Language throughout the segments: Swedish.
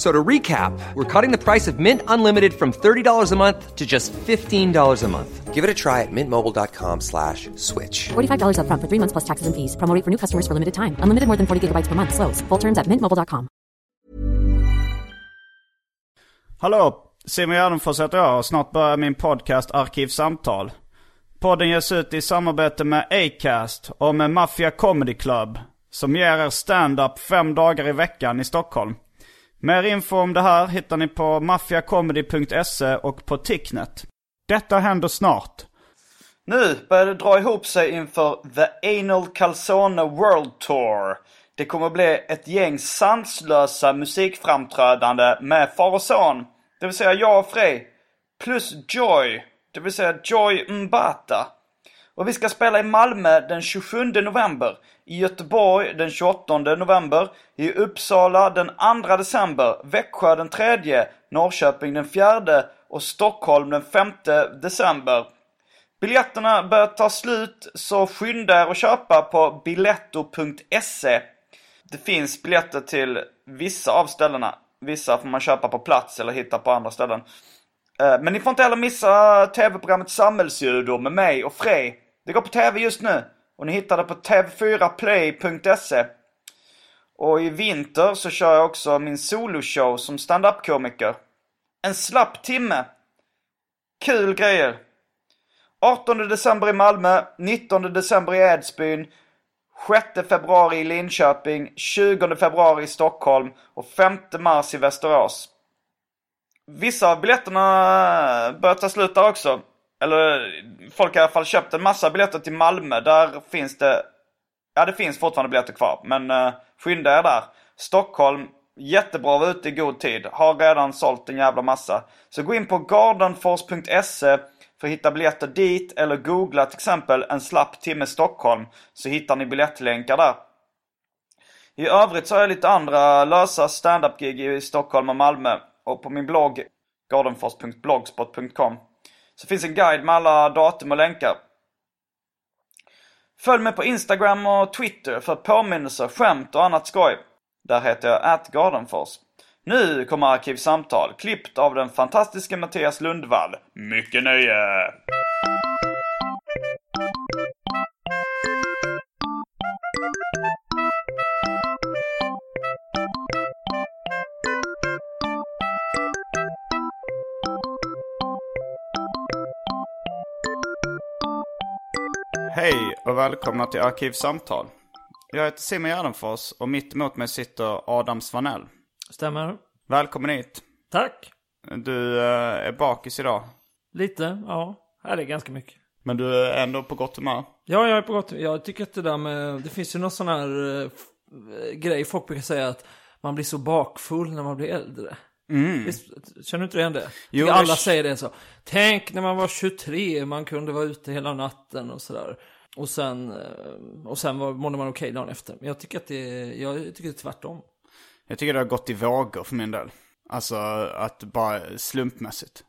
F- So to recap, we're cutting the price of Mint Unlimited from $30 a month to just $15 a month. Give it a try at mintmobile.com slash switch. $45 upfront for three months plus taxes and fees. Promo for new customers for limited time. Unlimited more than 40 gigabytes per month. Slows. Full terms at mintmobile.com. Hallå! Simon Gärdenfors heter jag och snart börjar min podcast Arkivsamtal. Podden ges ut i samarbete med Acast och med Mafia Comedy Club. Som ger er stand-up fem dagar i veckan i Stockholm. Mer info om det här hittar ni på maffiacomedy.se och på Ticknet. Detta händer snart. Nu börjar det dra ihop sig inför The Anal Calzone World Tour. Det kommer att bli ett gäng sanslösa musikframträdande med far och son. Det vill säga jag och Frej. Plus Joy. Det vill säga Joy Mbata. Och vi ska spela i Malmö den 27 november. I Göteborg den 28 november. I Uppsala den 2 december. Växjö den 3. Norrköping den 4. Och Stockholm den 5 december. Biljetterna börjar ta slut så skynda er att köpa på biletto.se. Det finns biljetter till vissa av ställena. Vissa får man köpa på plats eller hitta på andra ställen. Eh, men ni får inte heller missa tv-programmet Samhällsljud med mig och Frej. Det går på tv just nu och ni hittar det på tv4play.se. Och i vinter så kör jag också min soloshow som stand-up-komiker. En slapp timme. Kul grejer. 18 december i Malmö, 19 december i Edsbyn, 6 februari i Linköping, 20 februari i Stockholm och 5 mars i Västerås. Vissa av biljetterna börjar ta slut där också. Eller folk har i alla fall köpt en massa biljetter till Malmö. Där finns det... Ja, det finns fortfarande biljetter kvar. Men uh, skynda er där. Stockholm, jättebra att vara ute i god tid. Har redan sålt en jävla massa. Så gå in på gardenfors.se för att hitta biljetter dit. Eller googla till exempel en slapp timme Stockholm. Så hittar ni biljettlänkar där. I övrigt så har jag lite andra lösa stand-up-gig i Stockholm och Malmö. Och på min blogg gardenfors.blogspot.com så finns en guide med alla datum och länkar. Följ mig på Instagram och Twitter för påminnelser, skämt och annat skoj. Där heter jag atgardenfors. Nu kommer Arkivsamtal, klippt av den fantastiska Mattias Lundvall. Mycket nöje! Hej och välkomna till Arkivsamtal. Jag heter Simon Gärdenfors och mitt emot mig sitter Adam Svanell. Stämmer. Välkommen hit. Tack. Du eh, är bakis idag. Lite, ja. Här är ganska mycket. Men du är ändå på gott humör. Ja, jag är på gott Jag tycker att det där med, det finns ju någon sån här eh, f- grej folk brukar säga att man blir så bakfull när man blir äldre. Visst, känner du inte igen det? Mm. Jo, alla jag- säger det så. Tänk när man var 23, man kunde vara ute hela natten och sådär. Och sen, eh, och sen var, mådde man okej dagen efter. Men jag tycker att det jag tycker det är tvärtom. Jag tycker det har gått i vågor för min del. Alltså att bara slumpmässigt.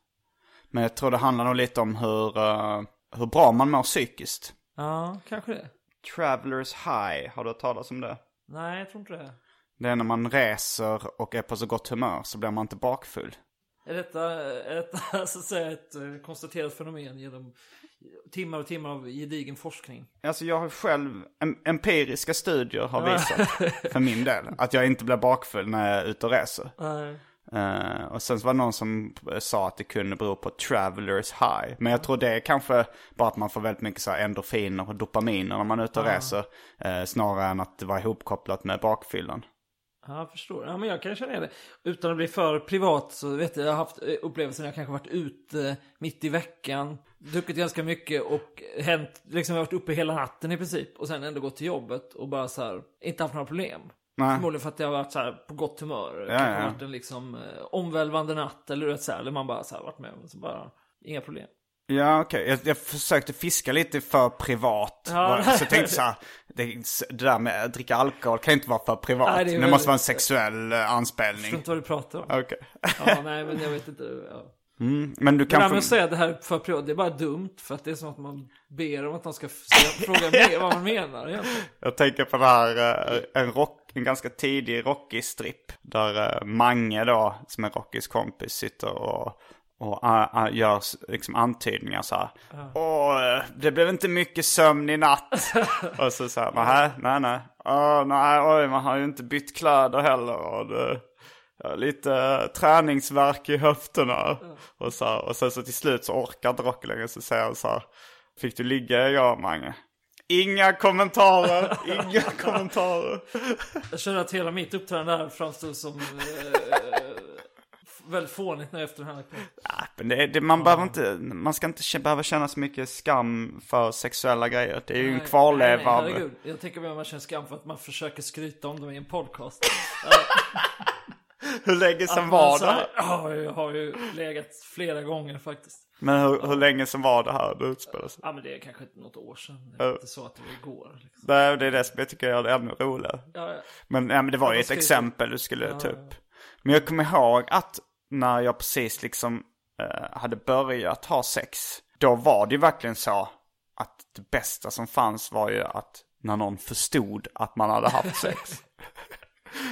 Men jag tror det handlar nog lite om hur, eh, hur bra man mår psykiskt. Ja, kanske det. Travelers high, har du hört talas om det? Nej, jag tror inte det. Det är när man reser och är på så gott humör så blir man inte bakfull. Är detta, är detta så att säga ett eh, konstaterat fenomen genom timmar och timmar av gedigen forskning? Alltså jag har själv, em- empiriska studier har visat för min del att jag inte blir bakfull när jag är ute och reser. Eh, och sen så var det någon som sa att det kunde bero på travelers high. Men jag tror det är kanske bara att man får väldigt mycket så här endorfiner och dopaminer när man är ute och reser. eh, snarare än att det var ihopkopplat med bakfyllan. Ja, jag förstår. Ja, men jag kan känna det. Utan att bli för privat så vet jag, jag har haft eh, upplevelser när jag kanske varit ute mitt i veckan, druckit ganska mycket och hänt, liksom varit uppe hela natten i princip och sen ändå gått till jobbet och bara så här, inte haft några problem. Nej. Förmodligen för att jag har varit så här på gott humör. Ja, kanske ja. varit en liksom eh, omvälvande natt eller så här, eller man bara så här varit med och så bara, inga problem. Ja, okej. Jag, jag försökte fiska lite för privat. Ja. Så jag tänkte så här, det, det där med att dricka alkohol kan inte vara för privat. Nej, det är det väl- måste vara en sexuell eh, Jag anspelning. förstår inte vad du pratar om. Okej. Ja, nej men jag vet inte. Ja. Mm, men du Det där med att säga det här för privat, det är bara dumt. För att det är som att man ber om att de ska fråga mer vad man menar egentligen. Jag tänker på det här, eh, en, rock, en ganska tidig Rocky-stripp. Där eh, Mange då, som är Rockys kompis, sitter och, och uh, uh, gör liksom antydningar så här. Åh, eh, det blev inte mycket sömn i natt. och så så här, nej, nej, nej. Åh, nej, oj, man har ju inte bytt kläder heller. Och det, lite eh, träningsvärk i höfterna. Och, så här, och sen så till slut så orkar inte Rocky längre, så säger han så här. Fick du ligga igår, Mange? Inga kommentarer, inga kommentarer. Jag känner att hela mitt uppträdande här framstod som eh, väldigt fånigt nu efter den här. Ja, men det, det, man, behöver inte, man ska inte behöva känna så mycket skam för sexuella grejer. Det är ju en Nej, kvarleva av... nej, herregud. Jag tänker mer man känner skam för att man försöker skryta om dem i en podcast. Hur länge sedan Att man var det? Ja, jag har ju legat flera gånger faktiskt. Men hur, hur länge sedan var det här det utspelade sig? Ja, men det är kanske inte något år sedan. Det är inte så att det var igår. Liksom. Är det är det som jag tycker gör det ännu roligare. Ja, ja. Men, ja, men det var ju ett exempel du skulle ta upp. Men jag kommer ihåg att när jag precis liksom eh, hade börjat ha sex. Då var det ju verkligen så att det bästa som fanns var ju att när någon förstod att man hade haft sex.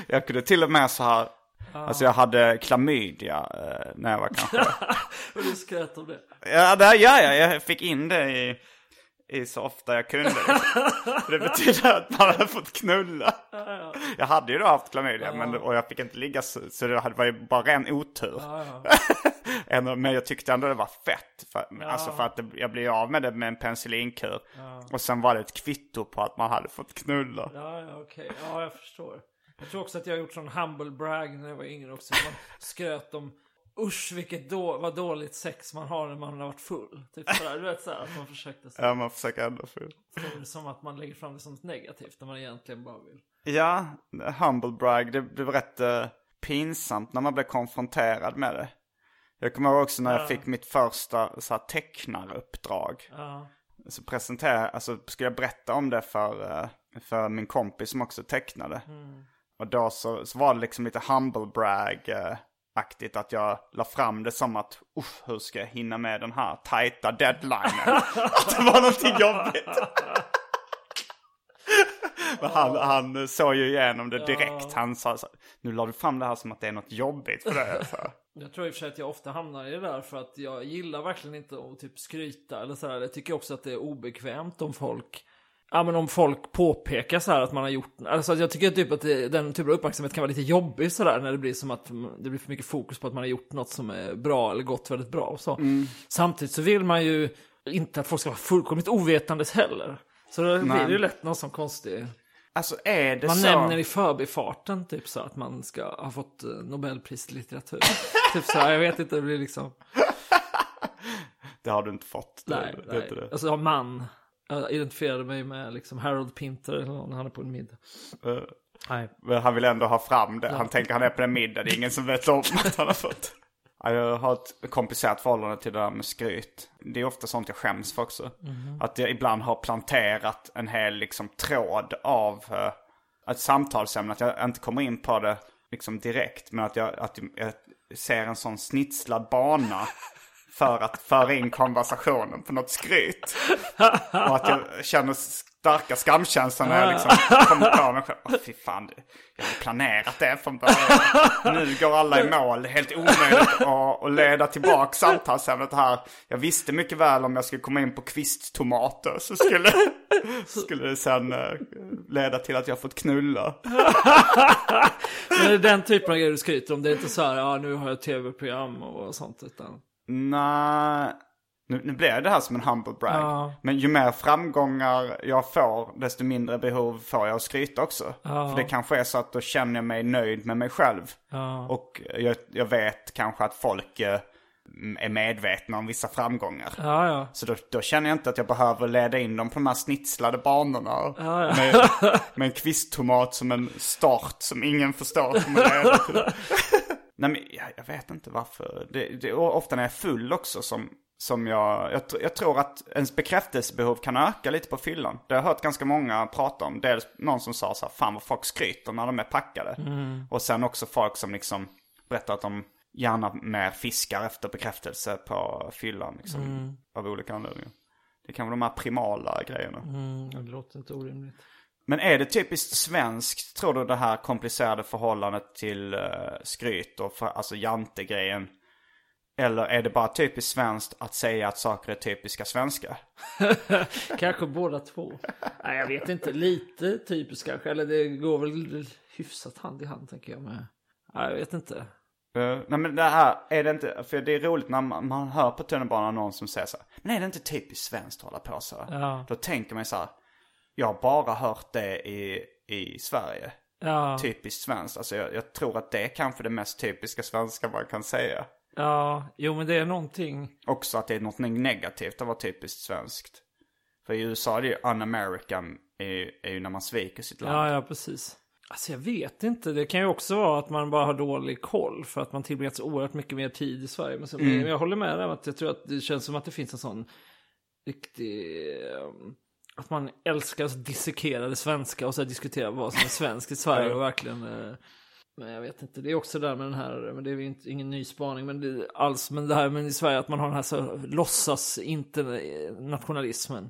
jag kunde till och med så här, alltså jag hade klamydia eh, när jag var kanske Och du skröt om det. Ja, det, ja, ja, jag fick in det i, i så ofta jag kunde. Liksom. det betyder att man hade fått knulla. Jag hade ju då haft klamydia, men, och jag fick inte ligga så, så det hade- var ju bara ren otur. Ändå- men jag tyckte ändå det var fett. För, Alltså för att det, jag blev av med det med en penicillinkur. Och sen var det ett kvitto på att man hade fått knulla. Ja, ja okej. Ja, jag förstår. Jag tror också att jag har gjort sån humble brag när jag var yngre också. Man skröt om usch vilket då, vad dåligt sex man har när man har varit full. Typ sådär, du vet såhär att man försökte så, Ja, man försöker ändå få det som att man lägger fram det som något negativt när man egentligen bara vill. Ja, humble brag, det blev rätt eh, pinsamt när man blev konfronterad med det. Jag kommer ihåg också när jag fick mitt första så här, tecknaruppdrag. Ja. Så presenterade, alltså skulle jag berätta om det för, eh, för min kompis som också tecknade. Och då så, så var det liksom lite humble brag eh, aktigt att jag la fram det som att Uff, hur ska jag hinna med den här tajta deadlinen? att det var någonting jobbigt. Men han, han såg ju igenom det direkt. Han sa så, nu la du fram det här som att det är något jobbigt för det. Så. Jag tror i och för sig att jag ofta hamnar i det där för att jag gillar verkligen inte att typ skryta eller sådär. Jag tycker också att det är obekvämt om folk Ja men om folk påpekar så här att man har gjort, alltså jag tycker typ att det, den typen av uppmärksamhet kan vara lite jobbig sådär när det blir som att det blir för mycket fokus på att man har gjort något som är bra eller gått väldigt bra och så. Samtidigt så vill man ju inte att folk ska vara fullkomligt ovetandes heller. Så då blir det ju lätt någon sån konstig, Alltså är det man så? nämner i förbifarten typ så att man ska ha fått eh, Nobelpris i litteratur. typ så här, jag vet inte, det blir liksom, Det har du inte fått. Det, nej, det, nej. inte det. Alltså man, jag identifierade mig med liksom Harold Pinter eller någon, han är på en middag. Eh, Nej. Men han vill ändå ha fram det. Han tänker han är på en middag, det är ingen som vet om att han har fått. Ja, Jag har ett komplicerat förhållande till det där med skryt. Det är ofta sånt jag skäms för också. Att jag ibland har planterat en hel liksom, tråd av uh, ett samtalsämne. Att jag inte kommer in på det liksom, direkt. Men att jag, att jag ser en sån snitslad bana för att föra in konversationen på något skryt. Och att jag känner starka skamkänslor när jag liksom kommer på mig själv. Åh, fy fan, jag har planerat det från början. Nu går alla i mål. Det är helt omöjligt att, att leda tillbaka samtalsämnet här. Jag visste mycket väl om jag skulle komma in på kvisttomater så skulle, skulle det sen eh, leda till att jag fått knulla. Men det är den typen av grejer du skryter om, det är inte så här, ja nu har jag tv-program och sånt utan. Nej, Nu, nu blir det här som en humble brag. Ja. Men ju mer framgångar jag får, desto mindre behov får jag att skryta också. För det kanske är så att då känner jag mig nöjd med mig själv. Och jag, jag vet kanske att folk eh, är medvetna om vissa framgångar. Ja, ja. Så då, då känner jag inte att jag behöver leda in dem på de här snitslade banorna. Med, med en kvisttomat som en start som ingen förstår Nej men jag, jag vet inte varför. Det, det ofta när jag är full också som, som jag, jag... Jag tror att ens bekräftelsebehov kan öka lite på fyllan. Det har jag hört ganska många prata om. Dels någon som sa så här, fan vad folk skryter när de är packade. Och sen också folk som liksom berättar att de gärna mer fiskar efter bekräftelse på fyllan. Liksom, Av olika anledningar. Det kan vara de här primala grejerna. Mm, det låter inte orimligt. Men är det typiskt svenskt, tror du, det här komplicerade förhållandet till uh, skryt och för, alltså jantegrejen? Eller är det bara typiskt svenskt att säga att saker är typiska svenska? Kanske båda två. Nej, jag vet inte. Lite typiskt kanske. Eller det går väl hyfsat hand i hand tänker jag med. Nej, jag vet inte. Uh, nej men det här, är det inte, för det är roligt när man, man hör på tunnelbanan någon som säger så här, Men är det inte typiskt svenskt att hålla på så? Ja. Då tänker man så här, jag har bara hört det i, i Sverige. Ja, Typiskt svenskt, alltså jag, jag tror att det är kanske det mest typiska svenska man kan säga. ja, jo men det är någonting. Också att det är något negativt att vara typiskt svenskt. För i USA är det ju un-American är, är ju när man sviker sitt land. Ja, ja, precis. Alltså jag vet inte. Det kan ju också vara att man bara har dålig koll för att man tillbringat så oerhört mycket mer tid i Sverige. Men, så, men jag håller med dig om att jag tror att det känns som att det finns en sån riktig... ehm, Att man älskar att dissekera det svenska och så diskutera vad som är svenskt i Sverige och verkligen... eh, Men jag vet inte, det är också det där med den här, men det är ju inte, ingen ny spaning, men det, alls, men det här med i Sverige att man har den här så låtsas internationalismen.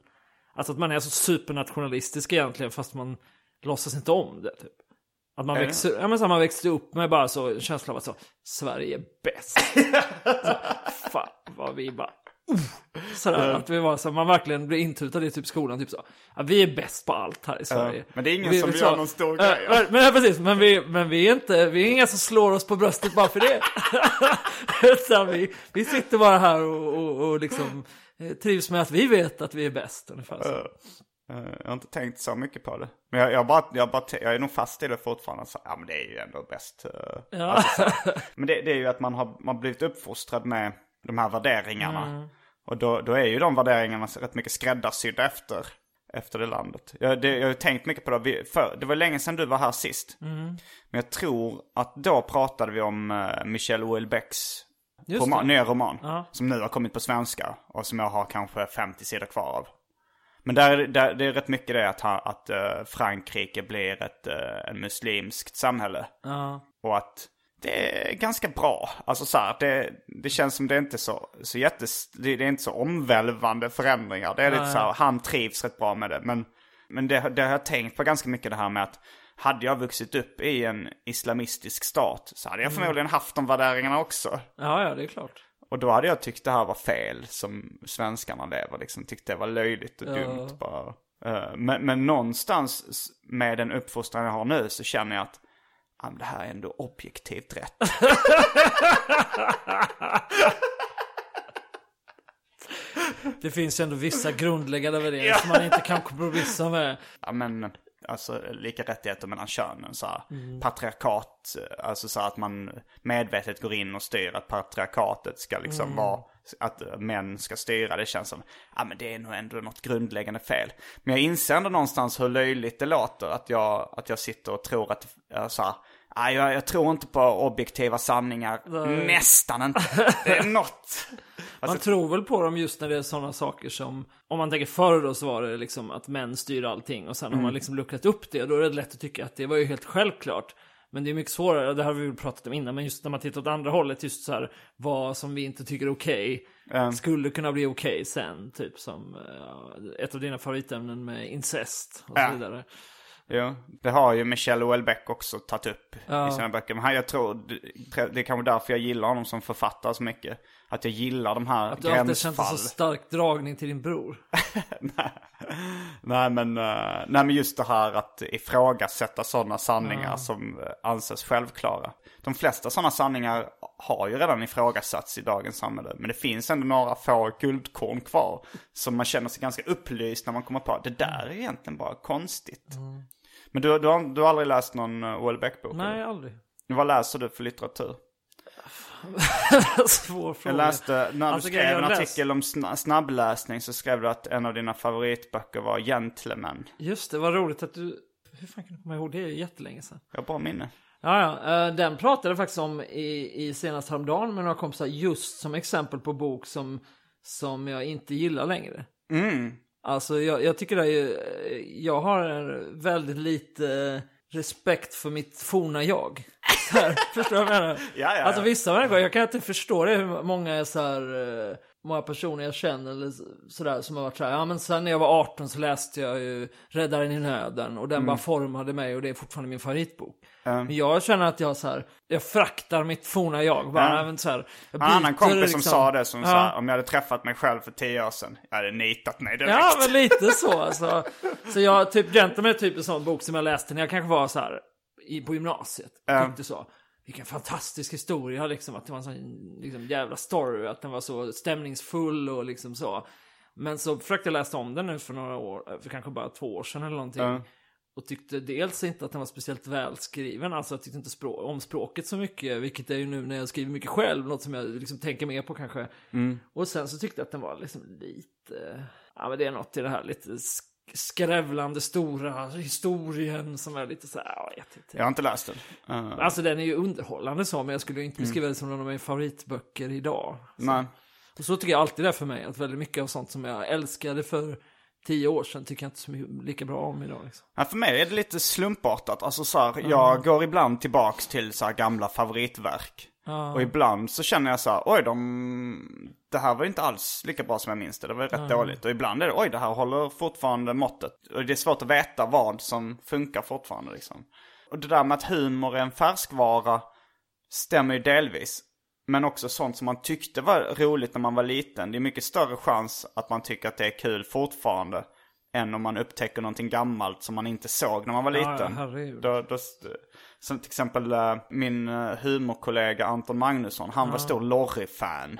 Alltså att man är så supernationalistisk egentligen fast man låtsas inte om det typ. Att man växer, ja, men så man växte upp med bara så en känsla av att så, Sverige är bäst. så, fan vad vi bara... Sådär, att vi var så, man verkligen blir intutad i typ skolan, typ så. Ja, vi är bäst på allt här i Sverige. men det är ingen Vi- som vi gör så- någon stor Ja, grej. Men, men, ja, precis, men, vi, men vi är inte, vi är inga som slår oss på bröstet bara för det. Utan vi, vi sitter bara här och, och, och liksom eh, trivs med att vi vet att vi är bäst. Ungefär så. Eh, Jag har inte tänkt så mycket på det. Men jag, jag, bara, jag, bara, jag är nog fast i det fortfarande. Så, ja men det är ju ändå bäst. eh. Ja. Alltså, så men det, det är ju att man har, man blivit uppfostrad med de här värderingarna. Mm. Och då, då är ju de värderingarna rätt mycket skräddarsydda efter, efter det landet. Jag, det, jag har tänkt mycket på det. För, det var länge sedan du var här sist. Mm. Men jag tror att då pratade vi om uh, Michel Houellebecqs roman, nya roman. Ja. Som nu har kommit på svenska och som jag har kanske 50 sidor kvar av. Men där, där, det är rätt mycket det att, att eh, Frankrike blir ett uh, muslimskt samhälle. Ja. Och att det är ganska bra. Alltså så här, det, det känns som det är inte så, så jättes, det, det är inte så omvälvande förändringar. Det är lite så här, han trivs rätt bra med det. Men, men det, det har jag tänkt på ganska mycket det här med att hade jag vuxit upp i en islamistisk stat så hade jag förmodligen haft de värderingarna också. ja, ja, det är klart. Och då hade jag tyckt det här var fel som svenskarna lever. Liksom tyckte det var löjligt och dumt bara. Eh, Men, men någonstans med den uppfostran jag har nu så känner jag att ja, men det här är ändå objektivt rätt. Det finns ju ändå vissa grundläggande värderingar som man inte kan kompromissa med. Ja men alltså lika rättigheter mellan könen så här. Mm. Patriarkat, eh, alltså så här att man medvetet går in och styr att patriarkatet ska liksom Mm. vara, att män ska styra. Det känns som, ja men det är nog ändå något grundläggande fel. Men jag inser ändå någonstans hur löjligt det låter att jag, att jag sitter och tror att, så här, Nej, jag, jag tror inte på objektiva sanningar. Nästan inte. Det är något. Man tror väl på dem just när det är sådana saker som, om man tänker förr då så var det liksom att män styr allting och sen har man liksom luckrat upp det, då är det lätt att tycka att det var ju helt självklart. Men det är mycket svårare, det har vi väl pratat om innan, men just när man tittar åt andra hållet, just så här, vad som vi inte tycker är okej, skulle kunna bli okej sen, typ som eh, ett av dina favoritämnen med incest och så Ja. vidare. Jo, det har ju Michel Houellebecq också tagit upp Ja. i sina böcker. Men han, jag tror, det, det är kanske därför jag gillar honom som författare så mycket. Att jag gillar de här Att du alltid känt en så stark dragning till din bror. nej, men, eh, nej men just det här att ifrågasätta sådana sanningar som eh, anses självklara. De flesta sådana sanningar har ju redan ifrågasatts i dagens samhälle. Men det finns ändå några få guldkorn kvar. Som man känner sig ganska upplyst när man kommer på. Det där är egentligen bara konstigt. Men du, du, har, du har aldrig läst någon Houellebecq-bok? Nej, eller? aldrig. Vad läser du för litteratur? Svår fråga. Jag läste, när du Alltså, skrev en har läst- artikel om sna- snabbläsning så skrev du att en av dina favoritböcker var Gentlemen. Just det, vad roligt att du... Hur fan kan du komma ihåg det? Det är ju jättelänge sedan. Jag har bra minne. Ja, ja. eh, Den pratade jag faktiskt om i, i senast häromdagen med några kompisar just som exempel på bok som, som jag inte gillar längre. Mm. Alltså jag, jag tycker det är ju, jag har väldigt lite respekt för mitt forna jag. Så här, förstår du vad jag menar? Ja, ja, Alltså vissa människor, jag kan inte förstå det hur många är så här, eh, många personer jag känner eller sådär som har varit så här, ja men sen när jag var 18 så läste jag ju Räddaren i nöden och den Mm. bara formade mig och det är fortfarande min favoritbok. Men jag känner att jag så här, jag fraktar mitt forna jag. Bara, även så här, jag En annan kompis som liksom- sa det som Ja. sa om jag hade träffat mig själv för tio år sedan. Jag hade nitat mig direkt. Ja, men lite så. Alltså. Så jag, typ Gentleman är typ en sån bok som jag läste när jag kanske var så här i, på gymnasiet. Ja. Tyckte så. Vilken fantastisk historia liksom. Att det var en sån liksom, jävla story. Att den var så stämningsfull och liksom så. Men så försökte jag läsa om den nu för några år, för kanske bara två år sedan eller någonting. Ja. Och tyckte dels inte att den var speciellt välskriven, alltså jag tyckte inte språ- om språket så mycket, vilket är ju nu när jag skriver mycket själv, något som jag liksom tänker mer på kanske. Och sen så tyckte jag att den var liksom lite, ja men det är något i det här lite skrävlande stora historien som är lite så här, ja, jag vet inte. Jag har inte läst den. Uh, Alltså den är ju underhållande så, men jag skulle inte beskriva det som någon av mina favoritböcker idag. nej. Och så tycker jag alltid det är för mig, att väldigt mycket av sånt som jag älskade för tio år sedan tycker jag inte så lika bra om idag. Liksom. Ja, för mig är det lite slumpartat. Alltså så här, jag går ibland tillbaks till så här gamla favoritverk. Och ibland så känner jag så här, oj de, det här var ju inte alls lika bra som jag minns det. Det var ju rätt dåligt. Och ibland är det, oj det här håller fortfarande måttet. Och det är svårt att veta vad som funkar fortfarande liksom. Och det där med att humor är en färskvara stämmer ju delvis. Men också sånt som man tyckte var roligt när man var liten. Det är mycket större chans att man tycker att det är kul fortfarande. Än om man upptäcker någonting gammalt som man inte såg när man var Ja, liten. herregud. då, då, som till exempel eh, min eh, humorkollega Anton Magnusson. Han var stor Lorry-fan.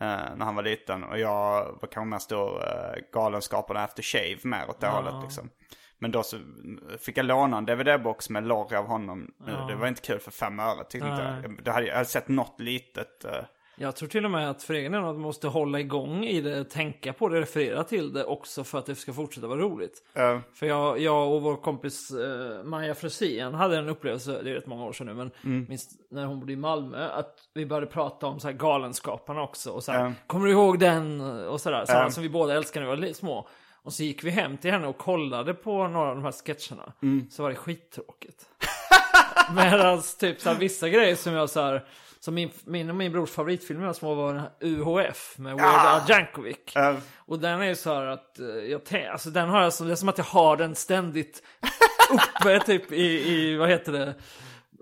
eh, när han var liten. Och jag var kanske mer stor uh, Galenskaparna After Shave mer åt det hållet liksom. Men då så fick jag låna en DVD-box med Lorry av honom. Eh, Det var inte kul för fem öre tyckte inte jag. jag. Det hade, jag hade sett något litet. eh, Jag tror till och med att för egen del att måste hålla igång i det, tänka på det, referera till det också för att det ska fortsätta vara roligt. eh, För jag, jag och vår kompis eh, Maja Frosén hade en upplevelse, det är rätt många år sedan nu, men Mm. minst när hon bodde i Malmö, att vi började prata om så här Galenskaparna också. Och så här, Ja. Kommer du ihåg den? Och sådär, sådana Ja. som vi båda älskade när vi var små. Och så gick vi hem till henne och kollade på några av de här sketcherna. Mm. Så var det skittråkigt. Medan typ så här, vissa grejer som jag så här, som min, min och min brors favoritfilm när jag var UHF med Weird Al Jankovic. eh, Och den är ju så här att eh, jag alltså den har jag så, det är som att jag har den ständigt uppe typ i, i vad heter det?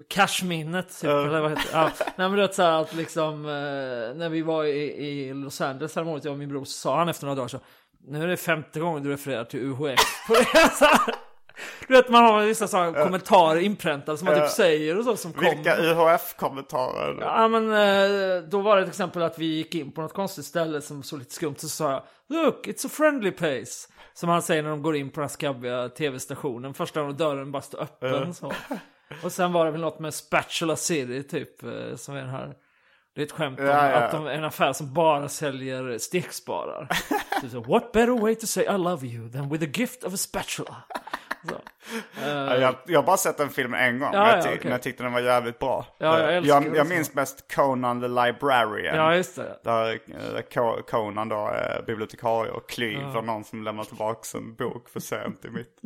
Cashminnet typ, eller vad heter det? Ja. Nej men det är så här att liksom eh, när vi var i, i Los Angeles häromåret, jag och min bror, så sa han efter några dagar så Nu är det femte gången du refererar till UHF Du vet man har vissa sådana kommentarer inpräntade som man typ säger och så som vilka kommer. UHF-kommentarer? Ja men eh, då var det till exempel att vi gick in på något konstigt ställe som såg lite skumt. Så sa jag Look, it's a friendly place. Som han säger när de går in på den här skabbiga tv-stationen. Första gången dörren bara står öppen så. Och sen var det väl något med Spatula City typ. eh, Som är den här. Det är ett skämt om Ja, ja. att de är en affär som bara säljer steksparar. så, What better way to say I love you than with a gift of a spatula? Ja, jag, jag har bara sett den filmen en gång, Ja, men, jag ja, okej. men jag tyckte den var jävligt bra. Ja, jag Eh, jag, jag minns mest Conan the Librarian. Ja just det. Där eh, Co- Conan då är bibliotekarie och klyver någon som lämnar tillbaka en bok för sent i mitt.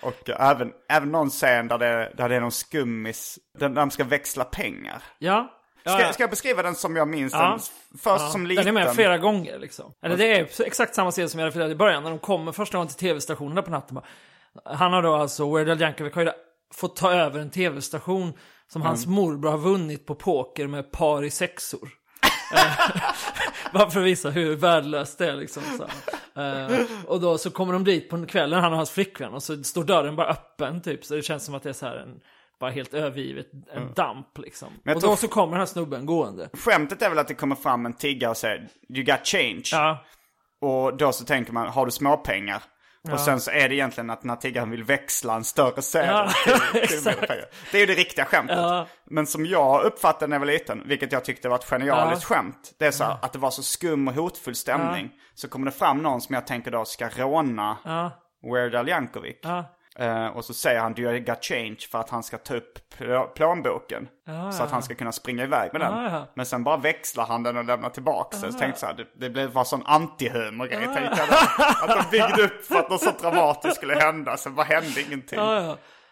Och eh, även, även någon scen där det, där det är någon skummis, där de ska växla pengar. Ja. ja, Ska, ja. ska jag beskriva den som jag minns Ja. den? Först som liten. Den är med flera gånger liksom. Eller det är exakt samma scen som jag refererade i början. När de kommer första gången till tv-stationen där på natten. Bara, Han har då alltså, Weird Al Yankovic har ju fått ta över en tv-station som hans morbror har vunnit på poker med par i sexor. Eh, Bara för att visa hur värdelöst det är liksom. Så. Eh, och då så kommer de dit på kvällen, han och hans flickvän, och så står dörren bara öppen typ. Så det känns som att det är så här en, bara helt övergivet, en damp liksom. Och då så kommer den här snubben gående. Skämtet är väl att det kommer fram en tiggare och säger You got change. Ja, Och då så tänker man, har du småpengar? Och sen så är det egentligen att den här tiggaren vill växla en större sedel Ja, till, till mer pengar. Det är ju det riktiga skämtet. Men som jag uppfattade när jag var liten, vilket jag tyckte var ett genialiskt skämt. Det är så här, att det var så skum och hotfull stämning. Så kommer det fram någon som jag tänker då ska råna Weird Al Yankovic. Eh, och så säger han do you got change för att han ska ta upp plå- plånboken. Så att han ska kunna springa iväg med den. Ja. Men sen bara växlar han den och lämnar tillbaka. Så jag tänkte så här, det, det blev bara sån antihumor-grej. tänkte jag. Att de byggde upp för att något så dramatiskt skulle hända. Sen bara hände ingenting.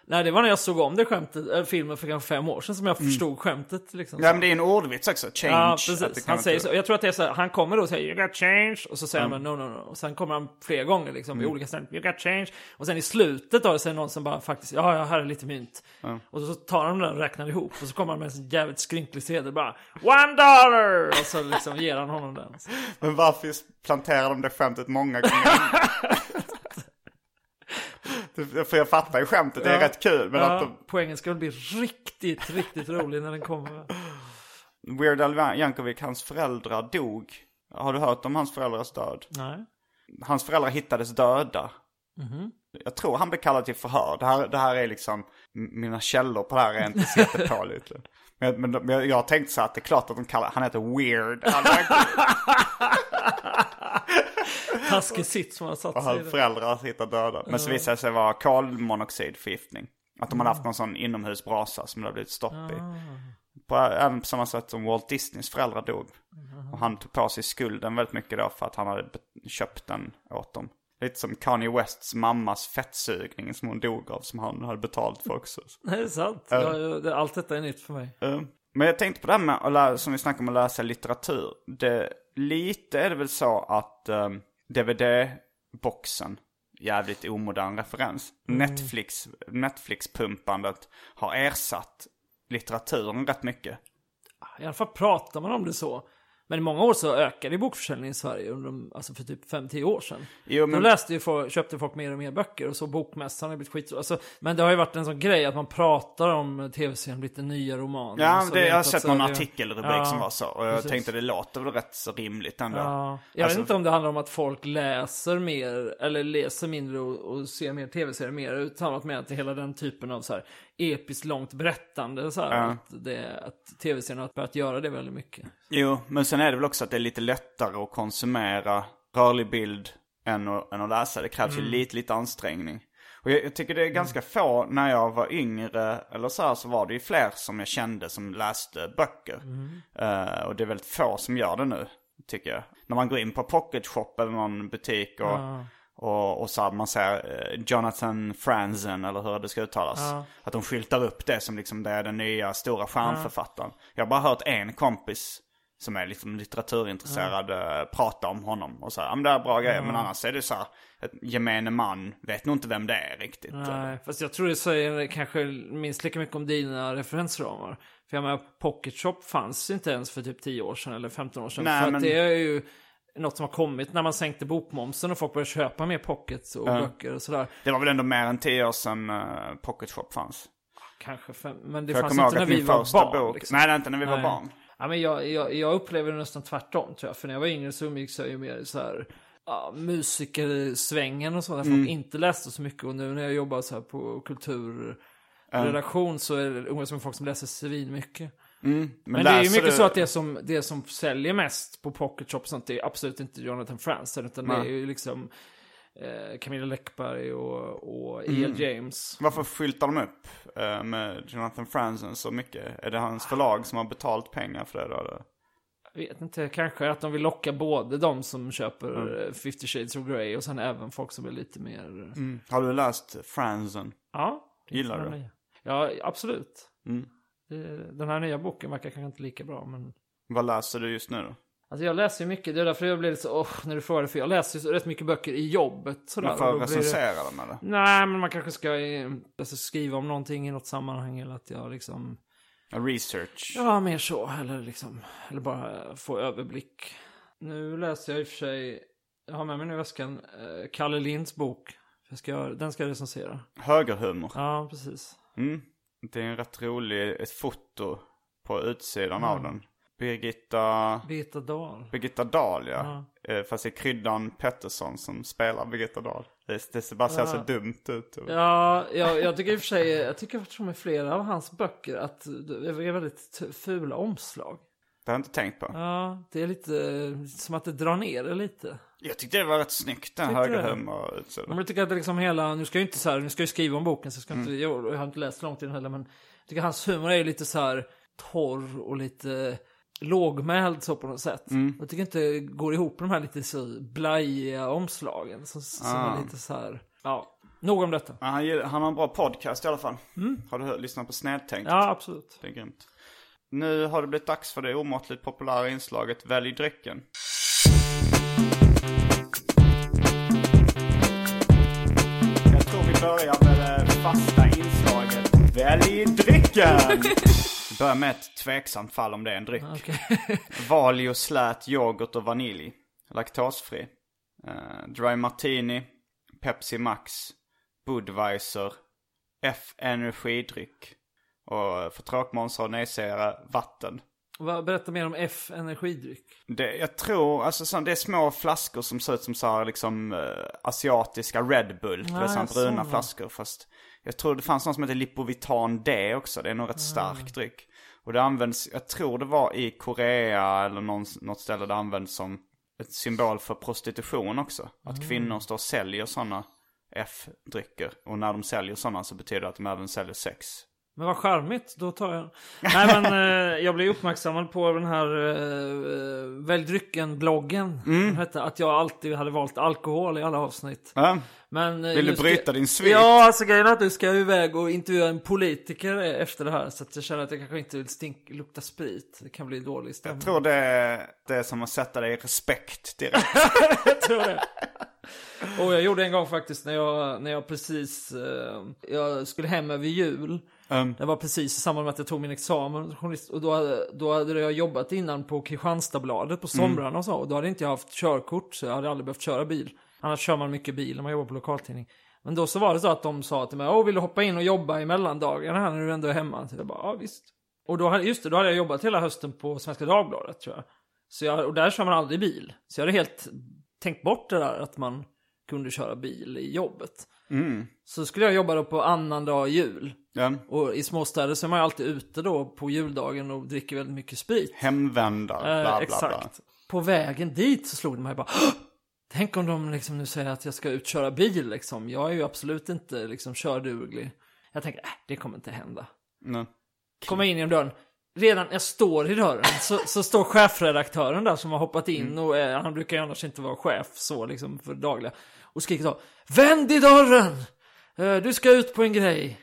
Nej, det var när jag såg om det skämtet, äh, filmen för kanske fem år sedan som jag förstod skämtet. Liksom. Ja men det är en ordvits också, change. Ja, precis. Han säger så. Jag tror att det är så här, han kommer då och säger you got change och så säger han no, no, no. Och sen kommer han flera gånger liksom i olika ställen, you got change. Och sen i slutet då så är det någon som bara faktiskt, ja, ja, här är lite mynt. Och så tar han den och räknar ihop och så kommer han med en jävligt skrynklig sedel bara, one dollar! Och så liksom ger han honom den. Men varför planterar de det skämtet många gånger För jag fattar ju skämtet, det är rätt kul. Men att Ja, de, poängen ska bli riktigt, riktigt rolig när den kommer. Weird Al Yankovic, hans föräldrar dog. Har du hört om hans föräldrars död? Nej. Hans föräldrar hittades döda. Jag tror han blev kallad till förhör. Det här, det här är liksom, mina källor på det här är inte så jättepålitliga. Men, men, men jag, jag har tänkt så att det är klart att de kallar, han heter Weird. Al Yankovic. Taskig sits som har satt Och sig i hans det. föräldrar hittar döda. Men så visade det sig vara kolmonoxidförgiftning. Att de hade haft någon sån inomhusbrasa som det hade blivit stopp i. På, även på samma sätt som Walt Disneys föräldrar dog. Och han tog på sig skulden väldigt mycket då för att han hade köpt den åt dem. Lite som Kanye Wests mammas fettsugning som hon dog av som han hade betalt för också. Nej, det är sant. Ja, det, allt detta är nytt för mig. Eh, Men jag tänkte på det här med att lära, som vi snackade om att läsa litteratur. Det, lite är det väl så att um, DVD-boxen, jävligt omodern referens. Netflix, Netflix-pumpandet har ersatt litteraturen rätt mycket. I alla fall pratar man om det så. Men i många år så ökade ju bokförsäljningen i Sverige, under de, alltså för typ 5-10 år sedan. Jo, men- Då läste ju folk, köpte folk mer och mer böcker och så bokmässan har blivit skit. Alltså, men det har ju varit en sån grej att man pratar om tv-serien den nya romanen. Ja, det, jag har sett någon det- artikelrubrik Ja, som var så. Och jag precis. tänkte det låter väl rätt så rimligt ändå. Ja, jag Alltså- vet inte om det handlar om att folk läser mer, eller läser mindre och, och ser mer tv-serier mer, utan att med att hela den typen av så här episkt långt berättande, så här, att, det, att tv-serien har börjat göra det väldigt mycket. Jo, men sen är det väl också att det är lite lättare att konsumera rörlig bild än att, än att läsa. Det krävs ju lite, lite ansträngning. Och jag, jag tycker det är ganska få, när jag var yngre eller så här, så var det ju fler som jag kände som läste böcker. Eh, och det är väldigt få som gör det nu, tycker jag. När man går in på Pocket Shop eller någon butik och, och, och så här, man ser eh, Jonathan Franzen eller hur det ska uttalas. Att de skyltar upp det som liksom det är den nya stora stjärnförfattaren. Jag har bara hört en kompis som är liksom litteraturintresserad eh, prata om honom. Och så här, ja men det är bra grejer. Men annars är det så här, ett gemene man vet nog inte vem det är riktigt. Nej, fast jag tror det säger kanske minst lika mycket om dina referensramar. För jag menar, Pocket Shop fanns inte ens för typ 10 år sedan eller 15 år sedan. Nej, för men- det är ju något som har kommit när man sänkte bokmomsen och folk började köpa mer pockets och böcker och sådär. Det var väl ändå mer än tio år sedan uh, Pocket Shop fanns. Kanske fem, men det För fanns ihåg inte när vi var barn. bok... liksom. Nej, inte när vi var Nej. barn. Ja, men jag, jag, jag upplever det nästan tvärtom tror jag. För när jag var yngre så umgicks jag ju mer så här ja, musikersvängen och så. Där Mm. folk inte läste så mycket. Och nu när jag jobbar så här på kulturredaktion så är det umgås med folk som läser svin mycket. Men, Men, det är ju mycket du- så att det som, det som säljer mest på Pocket Shop och sånt det är absolut inte Jonathan Franzen. Utan det är Nej. ju liksom eh, Camilla Läckberg och, och Mm. E.L. James. Varför skyltar de upp eh, med Jonathan Franzen så mycket? Är det hans förlag som har betalt pengar för det då? eller? Jag vet inte, kanske att de vill locka både de som köper Mm. eh, 50 Shades of Grey och sen även folk som är lite mer... Har du läst Franzen? Ja. Gillar du? nya. Ja, absolut. Mm. Det- Den här nya boken verkar kanske inte lika bra, men... Vad läser du just nu då? Alltså jag läser ju mycket, det är därför jag blir lite så, åh, när du frågar för jag läser ju så rätt mycket böcker i jobbet. Sådär, får och då blir det- recensera dem eller? Nej, men man kanske ska eh, alltså, skriva om någonting i något sammanhang eller att jag liksom, Ja, Research. ja mer så, eller liksom, eller bara få överblick. Nu läser jag i och för sig, jag har med mig nu i väskan, eh, Kalle Linds bok. Jag ska, den ska jag recensera. Högerhumor. Ja, precis. Mm. Det är en rätt rolig, ett foto på utsidan av den. Birgitta, Birgitta Dahl. Birgitta Dahl ja. Eh, Fast det är Kryddan Pettersson som spelar Birgitta Dahl. Det, det ser bara ser så dumt ut. Ja, jag, jag tycker i och för sig, jag tycker tror med flera av hans böcker att det är väldigt fula omslag. Det har jag inte tänkt på. Ja, det är lite som att det drar ner det lite. Jag tyckte det var rätt snyggt den högerhumor utsidan. Men jag tycker att det liksom hela, nu ska jag inte så här, nu ska jag skriva om boken så jag ska inte, Mm. jag, jag har inte läst långt i den heller men jag tycker hans humor är lite så här torr och lite lågmäld så på något sätt. Mm. Jag tycker inte det går ihop med de här lite så blajiga omslagen som, som Ah. är lite så här, ja, nog om detta. Ja, han, han har en bra podcast i alla fall. Har du hört, lyssnat på Snedtänkt? Ja, absolut. Det är grymt. Nu har det blivit dags för det omåttligt populära inslaget Välj drycken. Börjar med det fasta inslaget Välj drycken! Vi börjar med ett tveksamt fall om det är en dryck. Okej. Valio slät yoghurt och vanilj. Laktosfri. Eh, dry martini. Pepsi Max. Budweiser. F energidryck. Och för tråkmånsar och nejsägare vatten. Berätta mer om F energidryck. Det, jag tror, alltså så, det är små flaskor som ser ut som så här, liksom eh, asiatiska Red Bull. Det är Ah, sådana bruna såna. flaskor. Fast jag tror det fanns någon som heter Lipovitan D också. Det är nog rätt stark dryck. Och det används, jag tror det var i Korea eller någon, något ställe det används som ett symbol för prostitution också. Att kvinnor står och säljer sådana F-drycker. Och när de säljer sådana så betyder det att de även säljer sex. Men vad charmigt, då tar jag Nej men eh, jag blev uppmärksammad på den här eh, Välj drycken-bloggen. Mm. Hette att jag alltid hade valt alkohol i alla avsnitt. Ja, Men, eh, Vill du nu ska- bryta din svit? Ja, alltså grejen är att du ska iväg och intervjua en politiker efter det här. Så att jag känner att jag kanske inte vill stink, lukta sprit. Det kan bli dålig stämning. jag tror det är, det är som att sätta dig i respekt direkt. jag tror det. Och jag gjorde en gång faktiskt när jag, när jag precis, eh, jag skulle hem över jul. Um, Det var precis i samband med att jag tog min examen. Och då hade, då hade jag jobbat innan på Kristianstadsbladet på somrarna och så. Och då hade inte jag haft körkort så jag hade aldrig behövt köra bil. Annars kör man mycket bil när man jobbar på lokaltidning. Men då så var det så att de sa till mig, åh vill du hoppa in och jobba i mellandagarna här när du ändå är hemma? Så jag bara, ja visst. Och då hade, just det, då hade jag jobbat hela hösten på Svenska Dagbladet tror jag. Så jag, och där kör man aldrig bil. Så jag hade helt tänkt bort det där att man kunde köra bil i jobbet. Så skulle jag jobba då på annandag jul. ja. Och i småstäder så är man ju alltid ute då på juldagen och dricker väldigt mycket sprit. Hemvändare, bla Eh, bla bla. exakt. På vägen dit så slog det mig bara "Åh! Tänk om de liksom nu säger att jag ska utköra bil liksom. Jag är ju absolut inte liksom körduglig. Jag tänker, äh, det kommer inte hända. Nej. Kommer in genom dörren. Redan jag står i dörren så, så står chefredaktören där som har hoppat in Mm. och eh, han brukar ju annars inte vara chef så liksom för dagliga. Och skriker så Vänd i dörren! Eh, du ska ut på en grej.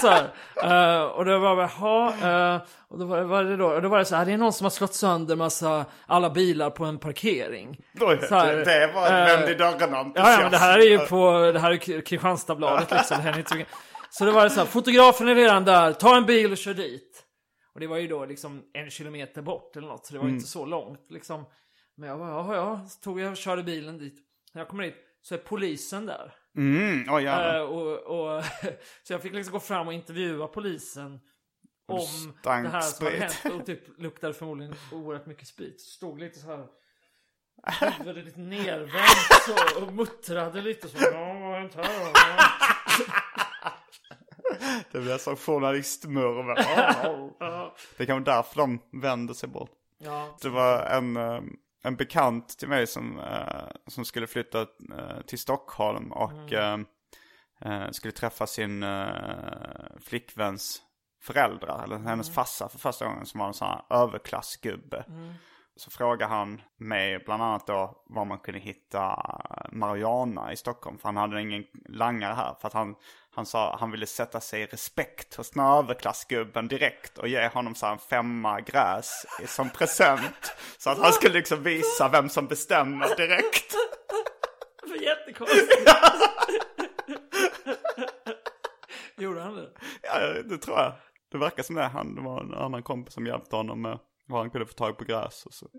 så här. Eh, och då var jag jaha, uh, och då var, var det då, och då var det så här, det är någon som har slått sönder massa, alla bilar på en parkering. Så här, det, var eh, en vänd i dörren Ja, ja, men det här är ju på, det här är Kristianstadsbladet liksom. Det här är inte så, så det var det så här, fotografen är redan där, ta en bil och kör dit. Och det var ju då liksom en kilometer bort eller något, så det var inte så långt liksom. Men jag bara, ja, ja, så tog jag och körde bilen dit. När jag kommer dit så är polisen där. Mm, jävlar. Eh, och, och, så jag fick liksom gå fram och intervjua polisen om stank det här som hade hänt och typ luktade förmodligen oerhört mycket sprit. Stod lite så här huvudet lite nervänt så och muttrade lite så. Ja, vad har hänt här? Det blir som journalistmurvel. Ja, Det kan vara därför de vänder sig bort. ja. Det var en, eh, en bekant till mig som, eh, som skulle flytta eh, till Stockholm och eh, skulle träffa sin flickväns föräldrar, eller hennes farsa för första gången som var en sån här överklassgubbe. Så frågade han mig bland annat då var man kunde hitta Mariana i Stockholm. För han hade ingen langare här. För att han, han sa han ville sätta sig i respekt hos den här överklassgubben direkt och ge honom så här en femma gräs som present. Så att han skulle liksom visa vem som bestämmer direkt. Det var jättekonstigt. Gjorde han det? Ja, det tror jag. Det verkar som det. Han, det var en annan kompis som hjälpte honom med vad han kunde få tag på gräs och så.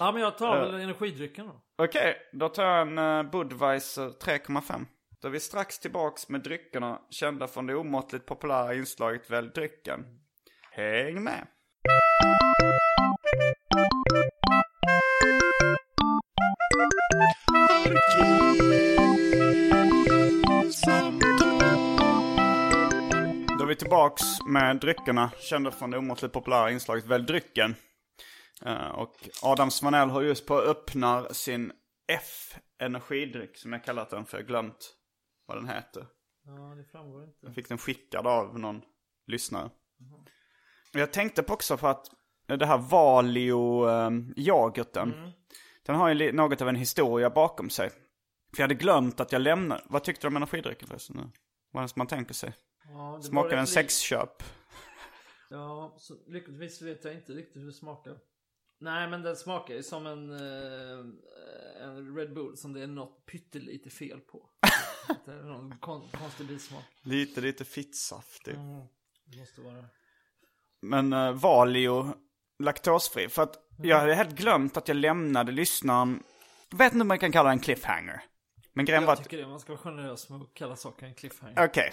Ja, men jag tar väl energidrycken då. Okej, då tar jag en uh, Budweiser 3,5. Då är vi strax tillbaks med dryckerna kända från det omåttligt populära inslaget Välj drycken. Häng med! Tillbaks med dryckerna kända från det omåttligt populära inslaget Välj drycken. Eh, och Adam Svanell har just på att öppnar sin F-energidryck som jag kallat den för. Jag har glömt vad den heter. Ja, det framgår inte. Jag fick den skickad av någon lyssnare. Jag tänkte på också på att det här Valio-yoghurten. Den har ju något av en historia bakom sig. För jag hade glömt att jag lämnade. Vad tyckte du om energidrycken förresten? nu? Vad är det som man tänker sig? Ja, det Smakar var den sexköp? Ja, så lyckligtvis vet jag inte riktigt hur det smakar. Nej, men den smakar ju som en, eh, en Red Bull som det är något pyttelite fel på. det är någon kon- konstig bismak. Lite, lite fittsaftig. Mm, det måste vara. Men uh, Valio laktosfri. För att jag hade helt glömt att jag lämnade lyssnaren. Jag vet inte om man kan kalla det en cliffhanger. Men grejen var Jag att, tycker det, man ska vara generös med att kalla saker en cliffhanger. okej.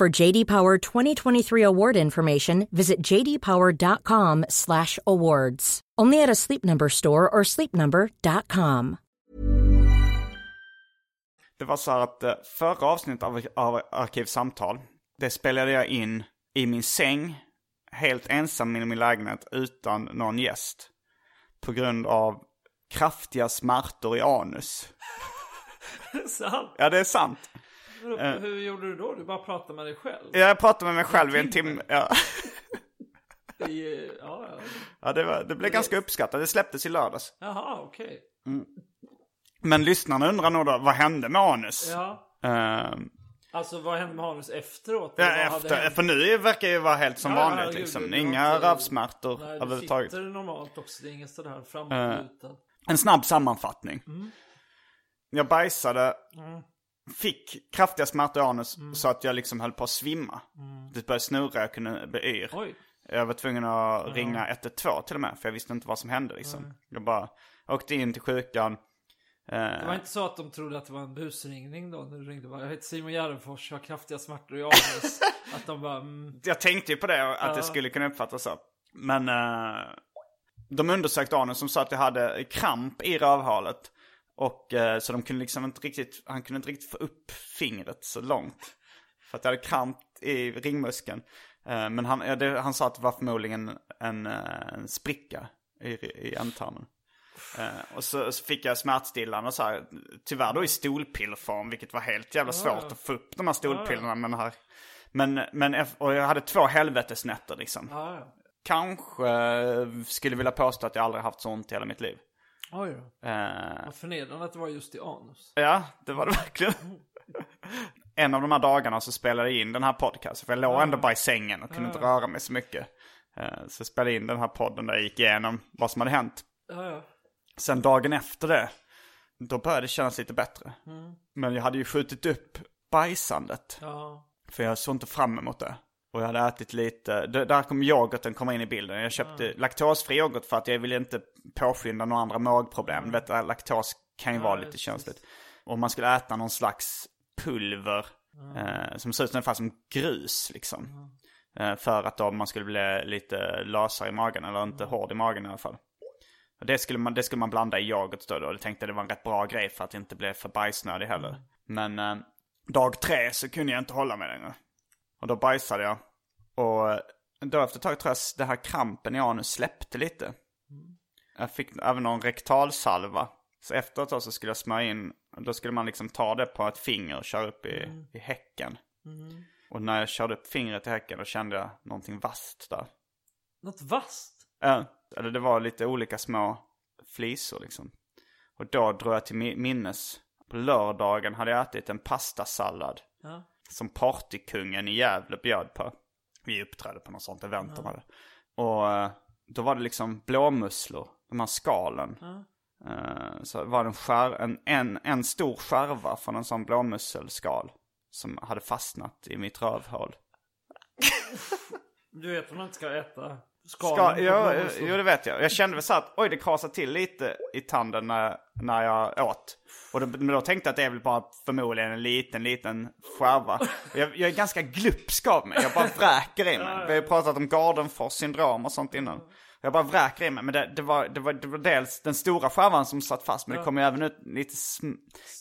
For JD Power 2023 award information, visit jdpower.com/awards. Only at a Sleep Number store or sleepnumber.com. Det var så här att eh, förra avsnittet av, av Arkivsamtal, det spelade jag in i min säng, helt ensam i min lägenhet utan någon gäst. På grund av kraftiga smärtor i anus. Sant. Ja, det är sant. Hur, hur gjorde du då? Du bara pratade med dig själv? Jag pratade med mig själv i en timme. Ja, I, ja, ja. ja det, var, det blev ganska uppskattat. Det släpptes i lördags. Jaha, okej. Men lyssnarna undrar nog då, vad hände med anus? Ja. Ehm, Alltså vad hände med Hanus efteråt? ja, efter, för nu verkar det ju vara helt som Ja, vanligt herregud, liksom. det var Inga rövsmärtor Nej, du överhuvudtaget. sitter normalt också. Det är inget sådär framåtlutad. En snabb sammanfattning. Jag bajsade, fick kraftiga smärtor i anus så att jag liksom höll på att svimma. Det började snurra, jag kunde bli yr. Oj. Jag var tvungen att ringa 112 till och med, för jag visste inte vad som hände liksom. Jag bara åkte in till sjukan. Det var inte så att de trodde att det var en busringning då när du ringde bara, jag heter Simon Gärdenfors, jag har kraftiga smärtor i anus. att de bara, mm, Jag tänkte ju på det, att det skulle kunna uppfattas så. Men eh, de undersökte anus som sa att jag hade kramp i rövhålet. Och eh, så de kunde liksom inte riktigt, han kunde inte riktigt få upp fingret så långt. För att jag hade kramp i ringmuskeln. Eh, men han, ja, det, han sa att det var förmodligen en, eh, en spricka i, i ändtarmen. Och så, så fick jag smärtstillande och så här, tyvärr då i stolpillerform, vilket var helt jävla svårt att få upp de här stolpillerna med den här. Men, men, och jag hade två helvetesnätter liksom. Ja. Kanske skulle vilja påstå att jag aldrig haft så ont i hela mitt liv. Oj då. Eh, Vad förnedrande att det var just i anus. Ja, det var det verkligen. En av de här dagarna så spelade jag in den här podcasten. För jag låg ändå bara i sängen och kunde inte röra mig så mycket. Eh, Så jag spelade in den här podden där jag gick igenom vad som hade hänt. Ja, ja. Sen dagen efter det, då började det kännas lite bättre. Men jag hade ju skjutit upp bajsandet. Ja. För jag såg inte fram emot det. Och jag hade ätit lite, det- där kom yoghurten komma in i bilden. Jag köpte laktosfri yoghurt för att jag ville inte påskynda några andra magproblem. Du vet, laktos kan ju vara lite känsligt. Och man skulle äta någon slags pulver eh, som ser ut ungefär som grus liksom. Eh, för att då man skulle bli lite lösare i magen, eller inte hård i magen i alla fall. Och det skulle man, det skulle man blanda i yoghurt då, då. Och jag tänkte det var en rätt bra grej för att inte bli för bajsnödig heller. Men eh, dag tre så kunde jag inte hålla mig längre. Och då bajsade jag. Och då efter ett tag tror jag det här krampen i anus släppte lite. Jag fick även någon rektalsalva. Så efteråt då så skulle jag smörja in, då skulle man liksom ta det på ett finger och köra upp i, i häcken. Och när jag körde upp fingret i häcken då kände jag någonting vasst där. Något vasst. Ja, eller det var lite olika små flisor liksom. Och då drog jag till mi- minnes. På lördagen hade jag ätit en pastasallad. Ja. Som partykungen i Gävle bjöd på. Vi uppträdde på något sånt event de hade. Och eh, då var det liksom blåmusslor, de här skalen. Eh, Så var det en, skär, en, en, en stor skärva från en sån blåmusselskal. Som hade fastnat i mitt rövhål. Du vet att man inte ska äta skalen Ska, ja, jo, det vet jag. Jag kände väl så att oj, det krasade till lite i tanden när, när jag åt. Och då, men då tänkte jag att det är väl bara förmodligen en liten, liten skärva. Jag, jag är ganska glupsk av mig. Jag bara vräker i mig. Vi har ju pratat om Gardenfors syndrom och sånt innan. Jag bara vräker i mig. Men det, det, var, det, var, det var dels den stora skärvan som satt fast. Men det kom ju även ut lite,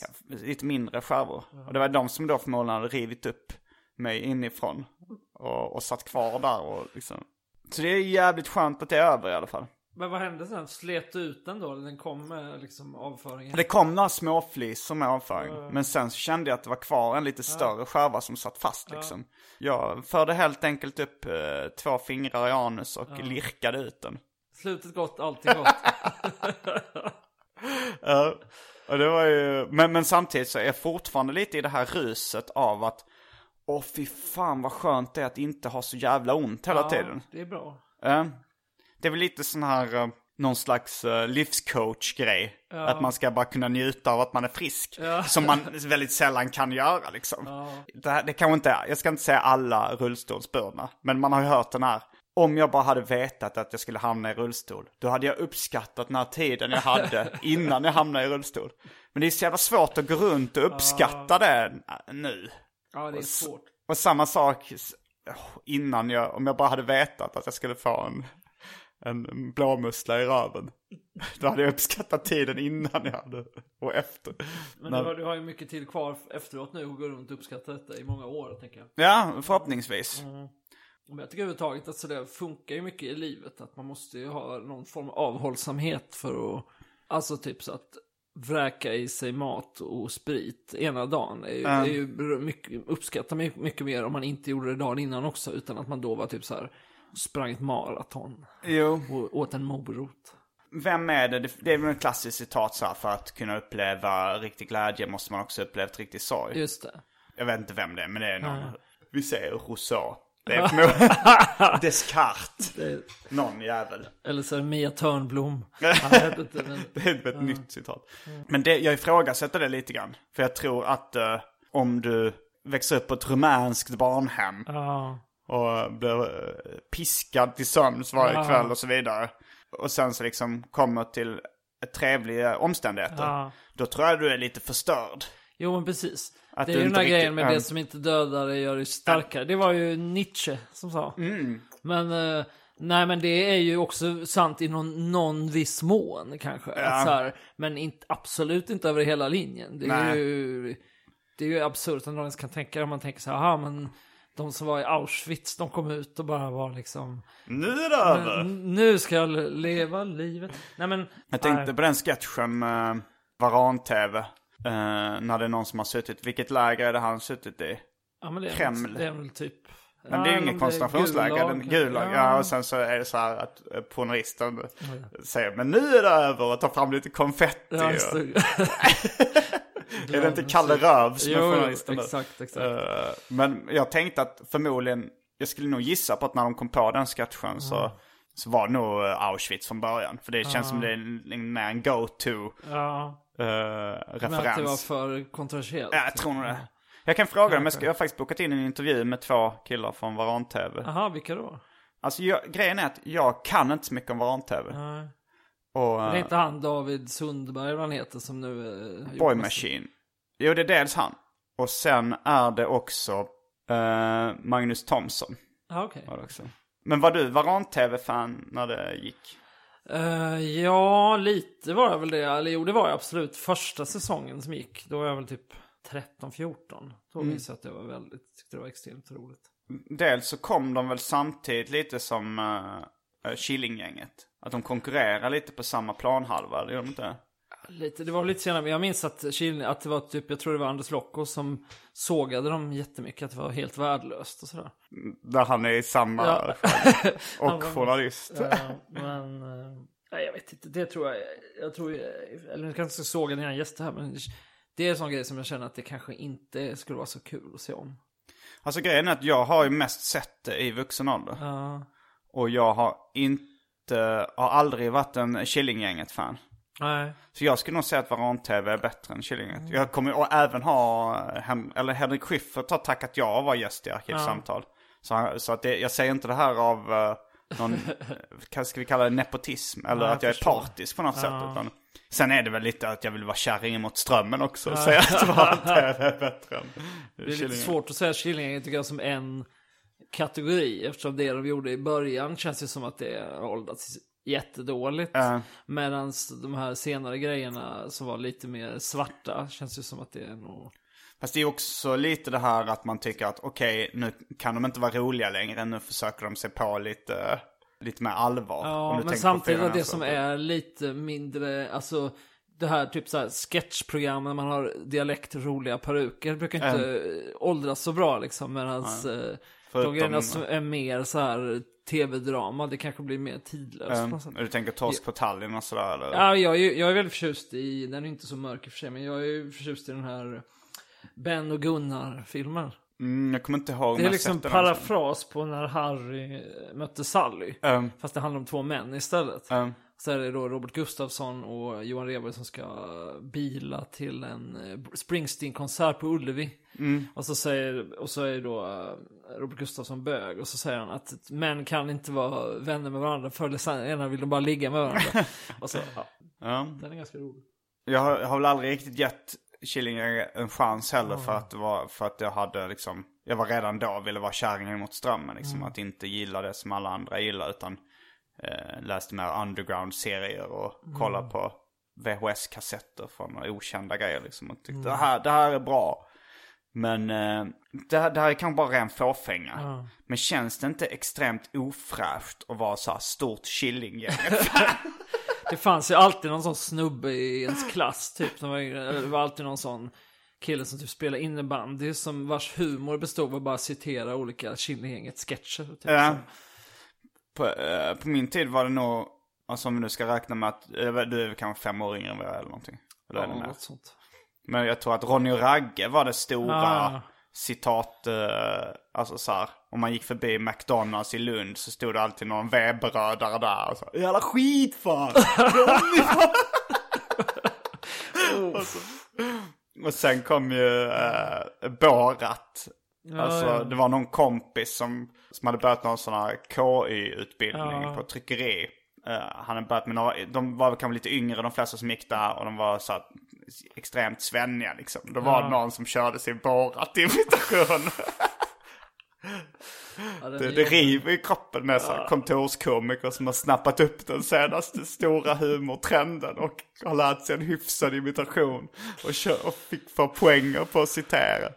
ja, lite mindre skärvor. Och det var de som då förmodligen hade rivit upp mig inifrån. Och, och satt kvar där och liksom. Så det är jävligt skönt att det är över i alla fall. Men vad hände sen? Slet du ut den då? Eller den kom med liksom avföringen? Det kom några småflisor med avföring. Men sen så kände jag att det var kvar en lite större skärva som satt fast liksom. Jag förde helt enkelt upp eh, två fingrar i anus och lirkade ut den. Slutet gott, allting gott. Ja, och det var ju, men, men samtidigt så är jag fortfarande lite i det här ruset av att Åh fy fan vad skönt det är att inte ha så jävla ont hela tiden. det är bra. Ja. Det är väl lite sån här, eh, någon slags uh, livscoach-grej. Att man ska bara kunna njuta av att man är frisk. Som man väldigt sällan kan göra liksom. Det, här, det kanske inte är, jag ska inte säga alla rullstolsburna. Men man har ju hört den här. Om jag bara hade vetat att jag skulle hamna i rullstol, då hade jag uppskattat den här tiden jag hade innan jag hamnade i rullstol. Men det är så jävla svårt att gå runt och uppskatta det nu. Ja, det är svårt. Och samma sak innan jag, om jag bara hade vetat att jag skulle få en, en blåmussla i röven. Då hade jag uppskattat tiden innan jag hade, och efter. Men du, har, du har ju mycket tid kvar efteråt nu och går runt och uppskattar detta i många år, tänker jag. Ja, förhoppningsvis. Men jag tycker överhuvudtaget att så det funkar ju mycket i livet. Att man måste ju ha någon form av avhållsamhet för att, alltså typ så att vräka i sig mat och sprit ena dagen. är ju, är ju mycket, uppskattar mycket, mycket mer om man inte gjorde det dagen innan också. Utan att man då var typ så här, sprang ett maraton Jo. och åt en morot. Vem är det? Det- Det är väl ett klassiskt citat så här, för att kunna uppleva riktig glädje måste man också uppleva riktig sorg. Just det. Jag vet inte vem det är, men det är någon. Vi säger Rousseau. Det är förmodligen Descartes. det Någon jävel. eller så är det Mia Törnblom. Inte, men... Det är ett nytt citat. Men det, jag ifrågasätter det lite grann. För jag tror att eh, om du växer upp på ett rumänskt barnhem Ja. och blir eh, piskad till sömns varje Ja. kväll och så vidare. Och sen så liksom kommer till trevliga omständigheter. Ja. Då tror jag du är lite förstörd. Jo men precis. Att det är ju den här riktigt- grejen med ja. det som inte dödar dig gör dig starkare. Det var ju Nietzsche som sa. Mm. Men, eh, nej men det är ju också sant i någon, någon viss mån kanske. Att så här, men inte, absolut inte över hela linjen. Det är Nej. ju, det är ju absurt att någon ens kan tänka det om man tänker så här, aha men de som var i Auschwitz, de kom ut och bara var liksom... Nu är det över! "N- Nu ska jag leva livet. Nej men... Jag tänkte nej. på den sketchen med Varan-TV. Eh, när det är någon som har suttit. Vilket läger är det han suttit i? ja, men det är, Kreml. Det är väl typ... Men det är ju Ja, inget koncentrationsläger. Den Gulag. Ja. och sen så är det så här att eh, porristen säger men nu är det över och tar fram lite konfetti. Ja, och, är det inte Kalle Röv som är Jo, jo, journalisten då? exakt, exakt. Eh, men jag tänkte att förmodligen, jag skulle nog gissa på att när de kom på den sketchen så, så var det nog eh, Auschwitz från början. För det känns som det är en, en, en go-to Ja, eh, men att det var referens. för kontroversiellt. Ja, jag tror nog det. Jag kan fråga dem, jag, har faktiskt bokat in en intervju med två killar från Varan-TV. Jaha, vilka då? Alltså jag, grejen är att jag kan inte så mycket om Varan-TV. Och Det är uh, inte han David Sundberg vad han heter som nu... eh, gjort Boy Machine. Jo, det är dels han. Och sen är det också eh, Magnus Thomsson. Det också. Men var du Varan-TV-fan när det gick? Eh, ja, lite var jag väl det. Eller jo, det var jag absolut. Första säsongen som gick, då var jag väl typ 13-14. Då Mm. minns jag att det var väldigt, tyckte det var extremt roligt. Dels så kom de väl samtidigt lite som uh, Killinggänget. Att de konkurrerar lite på samma planhalva, det gör de inte? Lite, det var lite senare, men jag minns att, Kil- att det var typ, jag tror det var Anders Lokko som sågade dem jättemycket, att det var helt värdelöst och sådär. Där han är i samma... Ja. Och journalist. Ja, men, eh, nej jag vet inte, det tror jag, jag tror, eller kanske jag ska såga dina gäster här, men det är en sån grej som jag känner att det kanske inte skulle vara så kul att se om. Alltså grejen är att jag har ju mest sett det i vuxen ålder. Ja, Och jag har inte, har aldrig varit en Killinggänget-fan. Nej. Så jag skulle nog säga att Varan-TV är bättre än Killinggänget. Jag kommer och även ha, Hen- eller Henrik Schyffert har tackat ja att vara gäst i Arkivsamtal. Så, han- så att det, jag säger inte det här av uh, någon, ska vi kalla det, nepotism. Eller Ja, jag att jag är förstår. partisk på något sätt. Utan, sen är det väl lite att jag vill vara kärringen mot strömmen också. Och säga att Varan-TV är bättre än Det är lite svårt att säga Killinggänget tycker jag som en kategori, eftersom det de gjorde i början känns ju som att det har åldrats jättedåligt. Ja. Medan de här senare grejerna som var lite mer svarta känns ju som att det är nog... Fast det är också lite det här att man tycker att okej, nu kan de inte vara roliga längre. Nu försöker de se på lite, lite mer allvar. Ja, men samtidigt det näsor. som är lite mindre, alltså det här typ så här sketchprogram när man har dialekt roliga peruker brukar inte äh. åldras så bra liksom. Medan eh, de Förutom- grejerna som är mer så här tv-drama, det kanske blir mer tidlöst. Um, du tänker Torsk på Tallinn och sådär eller? Ja, jag är, jag är väldigt förtjust i, den är inte så mörk i och för sig, men jag är ju förtjust i den här Ben och Gunnar-filmen. Mm, jag kommer inte ihåg Det är liksom parafras på när Harry mötte Sally. Um, Fast det handlar om två män istället. Så är det då Robert Gustafsson och Johan Rheborg som ska bila till en eh, Springsteen-konsert på Ullevi. Och, så säger, och så är då eh, Robert Gustafsson bög och så säger han att män kan inte vara vänner med varandra förr eller senare vill de bara ligga med varandra. och så, ja, ja. den är ganska rolig. Jag har, jag har väl aldrig riktigt gett Killinggänget en chans heller för, att var, för att jag hade liksom, jag var redan då, ville vara kärringen mot strömmen liksom. Att inte gilla det som alla andra gillar utan eh, läste mer underground-serier och kollade på VHS-kassetter från okända grejer liksom. Och tyckte det, här, det här är bra. Men eh, det, här, det här är kanske bara ren fåfänga. Men känns det inte extremt ofräscht att vara så här stort Killinggänget? Det fanns ju alltid någon sån snubbe i ens klass typ. Som var, det var alltid någon sån kille som typ spelade innebandy. Som vars humor bestod av att bara citera olika Killinggänget-sketcher. Typ. Ja. På, eh, på min tid var det nog, alltså om vi nu ska räkna med att, eh, du är väl kanske fem år yngre än vad jag är eller någonting. Eller Ja, mer. något sånt. Men jag tror att Ronny och Ragge var det stora Ah. citat, eh, alltså så här, om man gick förbi McDonalds i Lund så stod det alltid någon vedbrödare där och så Jävla skit fan! Ronny fan! och, så, och sen kom ju eh, Borat. Alltså ja. det var någon kompis som, som hade börjat någon sån här KY-utbildning Ja. på tryckeri. Eh, han hade börjat med några, de var kanske lite yngre de flesta som gick där och de var så här, extremt svenniga liksom. Då var det någon som körde sin Borat-imitation. Ja, den det, det river i kroppen med här kontorskomiker som har snappat upp den senaste stora humortrenden och har lärt sig en hyfsad imitation och, kör, och fick få poänger på att citera.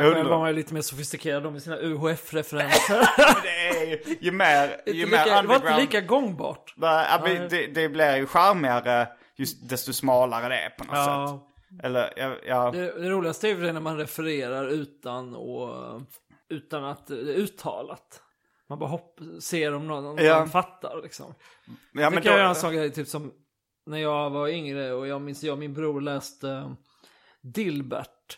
Själv var man ju lite mer sofistikerad med sina UHF-referenser. Det ju, ju mer, ju mer lika, det var inte underground. lika gångbart. Men det, det blir ju charmigare just desto smalare det är på något Ja. sätt. Eller, ja, ja. Det, det roligaste är ju det när man refererar utan, och, utan att det är uttalat. Man bara hopp, ser om någon, om Ja. någon fattar liksom. ja men kan jag göra en sån grej typ som när jag var yngre och jag minns jag och min bror läste uh,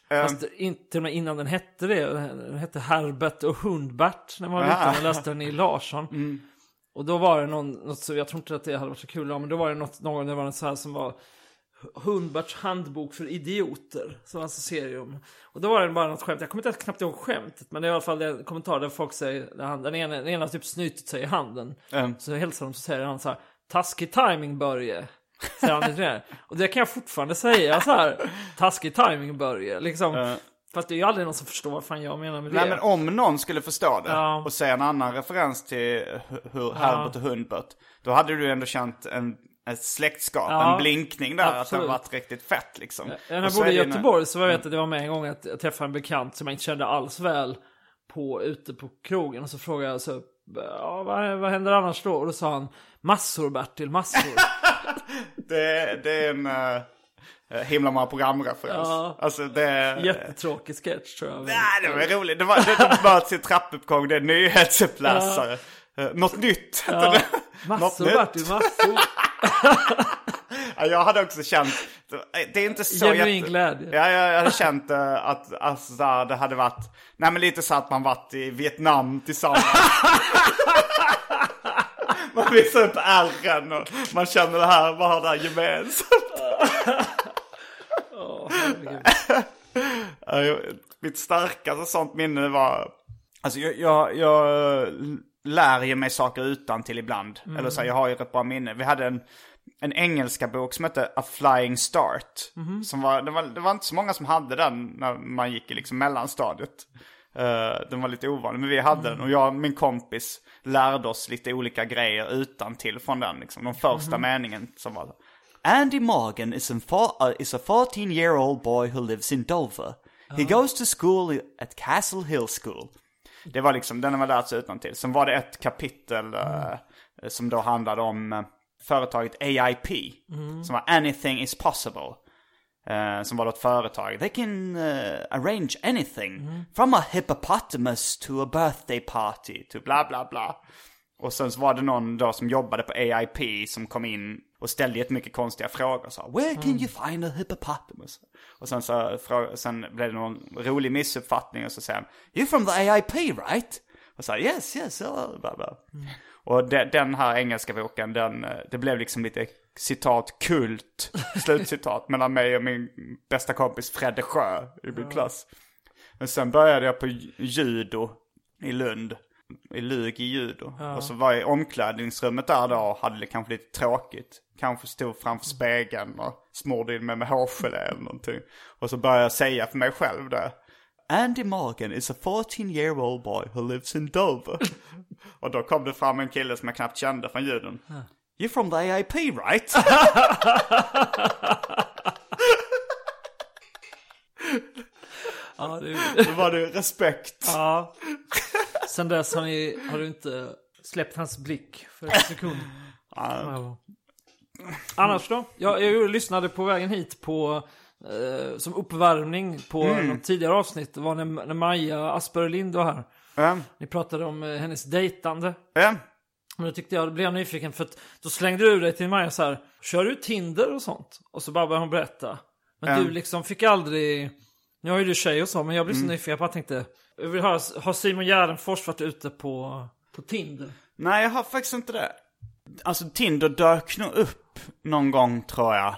Fast in, till och med innan den hette det. Den hette Herbert och Hundbert när man var liten och läste den i Larsson. Mm. Och då var det någon, något så, jag tror inte att det hade varit så kul, men då var det något, någon, det var något så här som var Hundberts handbok för idioter, som alltså serium. Och då var det bara något skämt, jag kommer inte knappt ihåg skämtet, men det är i alla fall en kommentar där folk säger, där han, den, ena, den ena typ snyter sig i handen. Mm. Så hälsar de så säger han så här, taskig timing Börje. Säger han till. Och det kan jag fortfarande säga så här, taskig timing Börje. Liksom. Ja. Fast det är ju aldrig någon som förstår vad fan jag menar med det. Nej men om någon skulle förstå det Ja. och säga en annan referens till hu- hur Herbert och Hundbert. Då hade du ändå känt en, ett släktskap, Ja, en blinkning där. Att det absolut. varit riktigt fett liksom. När jag bodde i Göteborg så var jag vet att det var med en gång att jag träffade en bekant som jag inte kände alls väl på, ute på krogen och så frågade jag så ja, vad, vad händer annars då? Och då sa han massor Bertil, massor. Det, det är en uh, himla många programreferens. Ja. Alltså det... Jättetråkig sketch tror jag. Nej, det var roligt. Det var, det, de möts i trappuppgång, det är nyhetsuppläsare. Eh, något nytt Ja. det. Något Massor nytt. Bertil, massor. Ja, jag hade också känt, det är inte så Genuin glädje. Ja, jag hade känt att alltså, det hade varit, nej men lite så att man varit i Vietnam tillsammans. man visar upp ärren och man känner det här, vad har det här gemensamt? Jag- Mitt starkaste sånt minne var, alltså jag, jag, jag lär ju mig saker utan till ibland. Eller så här, jag har ju ett bra minne. Vi hade en, en engelska bok som hette A Flying Start. Som var, det, var, det var inte så många som hade den när man gick i liksom mellanstadiet. Eh, den var lite ovanlig, men vi hade den. Och jag och min kompis lärde oss lite olika grejer utan till från den. Liksom. De första meningen som var Andy Morgan is, uh, is a 14 year old boy who lives in Dover. He goes to school at Castle Hill School. Det var liksom, den har man lärt sig utan till. Sen var det ett kapitel eh, som då handlade om eh, företaget AIP. Som var Anything is possible. Eh, som var ett företag. They can eh, arrange anything. From a hippopotamus to a birthday party. To bla bla bla. Och sen så var det någon då som jobbade på AIP som kom in och ställde jättemycket konstiga frågor. Så, Where can you find a hippopotamus? Och sen så sen blev det någon rolig missuppfattning och så säger han You're from the AIP right? Och så här, yes, yes, uh, bla bla. Och de, den här engelska boken, den, eh, det blev liksom lite citat kult, slutcitat, mellan mig och min bästa kompis Fredde Sjö i min klass. Men sen började jag på judo i Lund. I Lug i judo. Och så var jag i omklädningsrummet där då och hade det kanske lite tråkigt. Kanske stod framför spegeln och smorde in mig med hårgelé eller någonting. Och så började jag säga för mig själv där. Andy Morgan is a 14 year old boy who lives in Dover. och då kom det fram en kille som jag knappt kände från juden. You're from the AIP right? Ja, det Då var det respekt. ja. Sen dess har, ni, har du inte släppt hans blick för en sekund. Ja. Annars då? Jag, jag lyssnade på vägen hit på eh, som uppvärmning på Mm. något tidigare avsnitt. Det var när, när Maja Asper Lind var här. Ja, Ni pratade om eh, hennes dejtande. ja. Men då tyckte jag, då blev jag nyfiken för att då slängde du dig till Maja så här. Kör du Tinder och sånt? Och så bara började hon berätta. Men Ja. du liksom fick aldrig... Nu har ju du tjej och så, men jag blev så Mm. nyfiken. Jag bara tänkte, jag vill höra, har Simon Gärdenfors varit ute på, på Tinder? Nej, jag har faktiskt inte det. Alltså Tinder dök nog upp någon gång tror jag.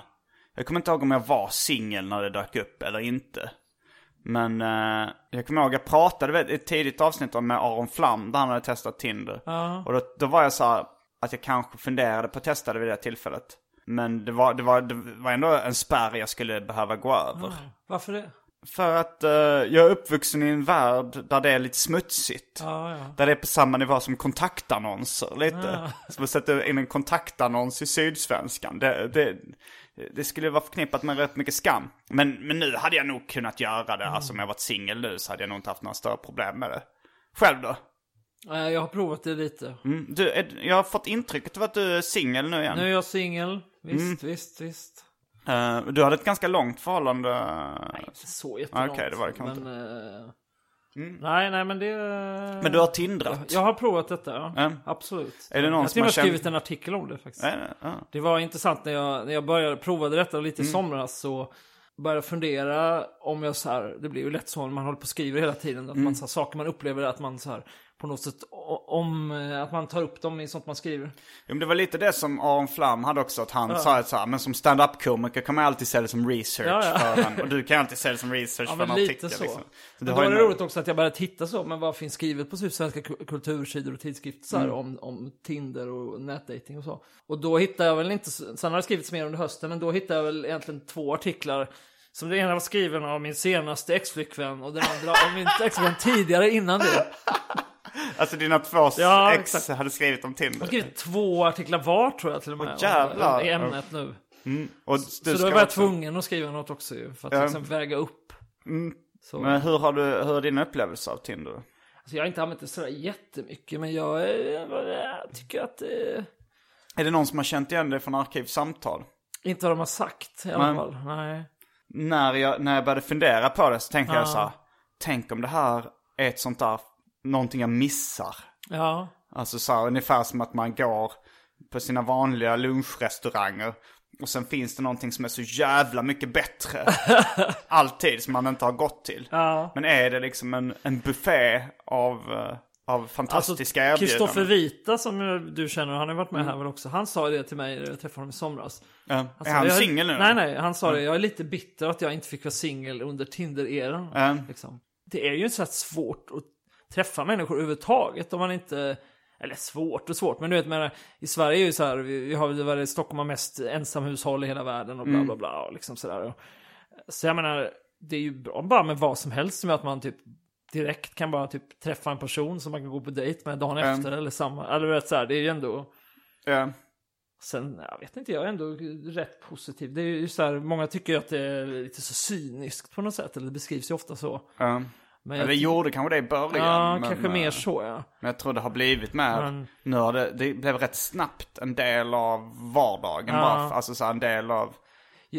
Jag kommer inte ihåg om jag var singel när det dök upp eller inte. Men eh, jag kommer ihåg, jag pratade i ett tidigt avsnitt om med Aron Flam där han hade testat Tinder. Och då, då var jag så här, att jag kanske funderade på att testa det vid det tillfället. Men det var, det var, det var ändå en spärr jag skulle behöva gå över. Varför det? För att eh, jag är uppvuxen i en värld där det är lite smutsigt. Ja, ja. Där det är på samma nivå som kontaktannonser lite. Som att sätta in en kontaktannons i Sydsvenskan. Det, det, det skulle vara förknippat med rätt mycket skam. Men, men nu hade jag nog kunnat göra det. Alltså om jag varit singel nu så hade jag nog inte haft några större problem med det. Själv då? Eh, Jag har provat det lite. Mm. Du, är, jag har fått intrycket av att du är singel nu igen. Nu är jag singel. Visst, Mm. visst, visst. Eh, du hade ett ganska långt förhållande. Inte så jättelångt. Okej, det var det kanske men, eh, Nej, nej, men det... Men du har tindrat? Jag, jag har provat detta, ja. Ja. Absolut. Är det någon jag har till och har med känt- skrivit en artikel om det faktiskt. Är det? Var intressant när jag, när jag började provade detta lite Mm. i somras så började fundera om jag så här, det blir ju lätt så när man håller på och skriver hela tiden, att Mm. man så här, saker man upplever att man så här på något sätt om, eh, att man tar upp dem i sånt man skriver. Jo, men det var lite det som Aron Flam hade också, att han sa att så här, men som stand-up-komiker kan man alltid se det som research Ja, ja. för en, och du kan alltid se det som research Ja för en artikel. så. Liksom. så har var det roligt också att jag började titta så, men vad finns skrivet på svenska ku- kultursidor och tidskrifter så här, Mm. om, om Tinder och nätdating och så. Och då hittade jag väl inte, sen har det skrivits mer under hösten, men då hittade jag väl egentligen två artiklar. Som den ena var skriven av min senaste exflickvän och den andra av min exflickvän tidigare innan det. Alltså dina två Ja, ex exakt. hade skrivit om Jag Tinder. har skrivit två artiklar var tror jag till och med. Åh, jävlar. I ämnet nu. Och Så du då ska var jag också- tvungen att skriva något också ju, för att Ja. liksom väga upp. Så. Men hur har du, hur är din upplevelse av Tinder? Alltså, jag har inte använt det sådär jättemycket, men jag, eh, jag tycker att eh, Är det någon som har känt igen dig från Arkivsamtal? inte vad de har sagt i alla fall. Nej. När jag, när jag började fundera på det så tänkte Ja. jag så här, tänk om det här är ett sånt där, någonting jag missar. Ja. Alltså så här, ungefär som att man går på sina vanliga lunchrestauranger. Och sen finns det någonting som är så jävla mycket bättre. Alltid som man inte har gått till. Ja. Men är det liksom en, en buffé av, eh, av fantastiska Alltså, Kristoffer erbjudanden? Vita som du känner, han har varit med här väl också. Han sa det till mig när jag träffade honom i somras. Ja. Han är sa, han jag- singel nu? Nej, nej, han sa det. Jag är lite bitter att jag inte fick vara singel under Tinder-eran. Ja. Liksom. Det är ju så svårt att träffa människor överhuvudtaget om man inte... Eller svårt och svårt, men du vet, men i Sverige är ju så här, vi, vi har väl Stockholm har mest ensamhushåll i hela världen och bla Mm. bla bla och liksom sådär. Så jag menar, det är ju bra bara med vad som helst som att man typ direkt kan bara typ träffa en person som man kan gå på dejt med dagen Mm. efter eller samma. Eller vet så här, det är ju ändå... Ja. Sen, jag vet inte, jag är ändå rätt positiv. Det är ju så här, många tycker ju att det är lite så cyniskt på något sätt, eller det beskrivs ju ofta så. Ja. Men Eller jag- gjorde kanske det i början. Ja, men, kanske mer eh, så ja. Men jag tror det har blivit mer, Men- nu har det, det blev rätt snabbt en del av vardagen Ja. bara. Alltså så här, en del av,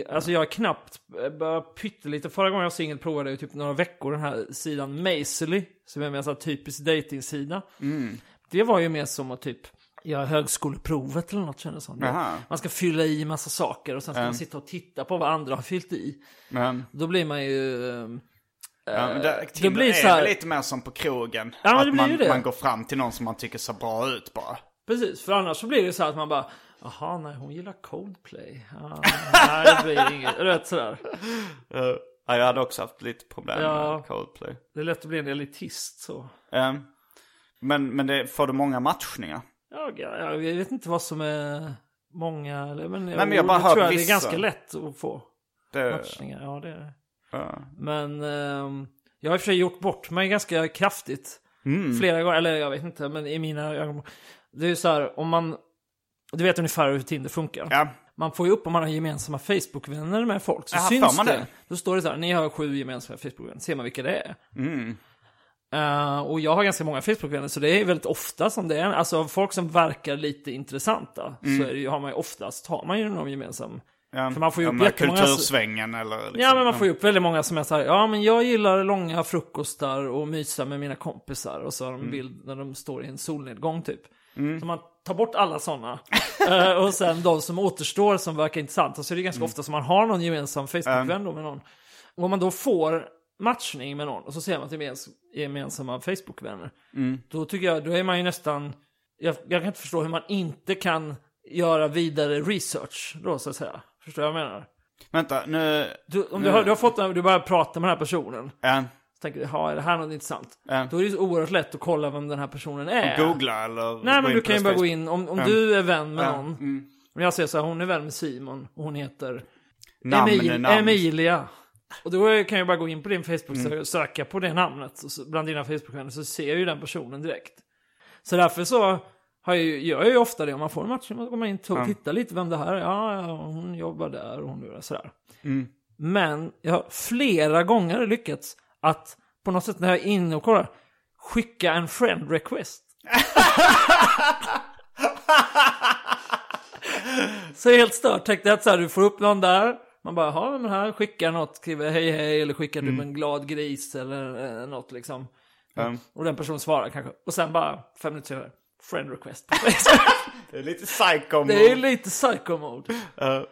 Alltså jag har knappt, eh, bara pyttelite. Förra gången jag var singel provade jag ju typ några veckor den här sidan Mazely. Som är en här typisk datingsida. Mm. Det var ju mer som att typ göra högskoleprovet eller något kändes som. Man ska fylla i massa saker och sen ska man sitta och titta på vad andra har fyllt i. men, Då blir man ju... ehm, ja, det, det Tinder blir så här- lite mer som på krogen. Ja, att det man, det. man går fram till någon som man tycker ser bra ut bara. Precis, för annars så blir det så här att man bara Jaha, nej hon gillar Coldplay. Ja, nej, det blir inget. Vet sådär. Uh, ja, jag hade också haft lite problem Ja. med Coldplay. Det är lätt att bli en elitist så. Um, men men det, får du många matchningar? Ja, jag, jag vet inte vad som är många, eller, men, men jag bara hört tror jag det är ganska lätt att få Det, matchningar. Ja, det är det. ja. Men ehm, jag har i och för sig gjort bort mig ganska kraftigt. Mm. Flera gånger, eller jag vet inte, men i mina ögon. Det är ju så här, om man, du vet ungefär hur Tinder funkar. ja. Man får ju upp om man har gemensamma Facebook-vänner med folk. Så får syns man det. det? Då står det så här, ni har sju gemensamma Facebook-vänner. Ser man vilka det är. Mm. Eh, och jag har ganska många Facebook-vänner, så det är väldigt ofta som det är. Alltså folk som verkar lite intressanta, så är det, ju- har man ju oftast, har man ju någon gemensam. Ja. För man får ju upp jättemånga- Kultursvängen eller liksom. Ja, men man får ju upp väldigt många som är så här, ja men jag gillar långa frukostar och mysa med mina kompisar. Och så har de en bild när de står i en solnedgång typ. Så man tar bort alla sådana. Eh, och sen de som återstår som verkar intressanta, så är det ganska ofta som man har någon gemensam Facebook-vän då med någon. Och om man då får matchning med någon och så ser man att det är gemens- gemensamma Facebook-vänner. Då tycker jag, då är man ju nästan, jag, jag kan inte förstå hur man inte kan göra vidare research då så att säga. Förstår du vad jag menar? Vänta, nu... Du, om du har, du har fått du börjar prata med den här personen. Ja, Så tänker du, ja, är det här något intressant? Ja. Då är det så oerhört lätt att kolla vem den här personen är. googla eller... Nej, men du kan ju bara gå in, om, om Ja. du är vän med någon. mm. Om jag säger så här, hon är vän med Simon och hon heter Namn Emil, namn. Emilia. Och då kan jag bara gå in på din Facebook Mm. och söka på det namnet och så, bland dina Facebook-vänner så ser jag ju den personen direkt. Så därför så har ju, gör ju ofta det om man får en matchning. Man går in och tittar lite vem det här är. Ja, ja, hon jobbar där och hon gör sådär. Men jag har flera gånger lyckats att på något sätt när jag är inne och kollar skicka en friend request. så helt stört. Tänkte att så här, du får upp någon där. Man bara, ja men här skickar något, skriver hej hej eller skickar du en glad gris eller eh, något liksom. Mm. Och den personen svarar kanske. Och sen bara fem minuter senare, friend request. Det är lite psycho det är lite psycho mode. Ja.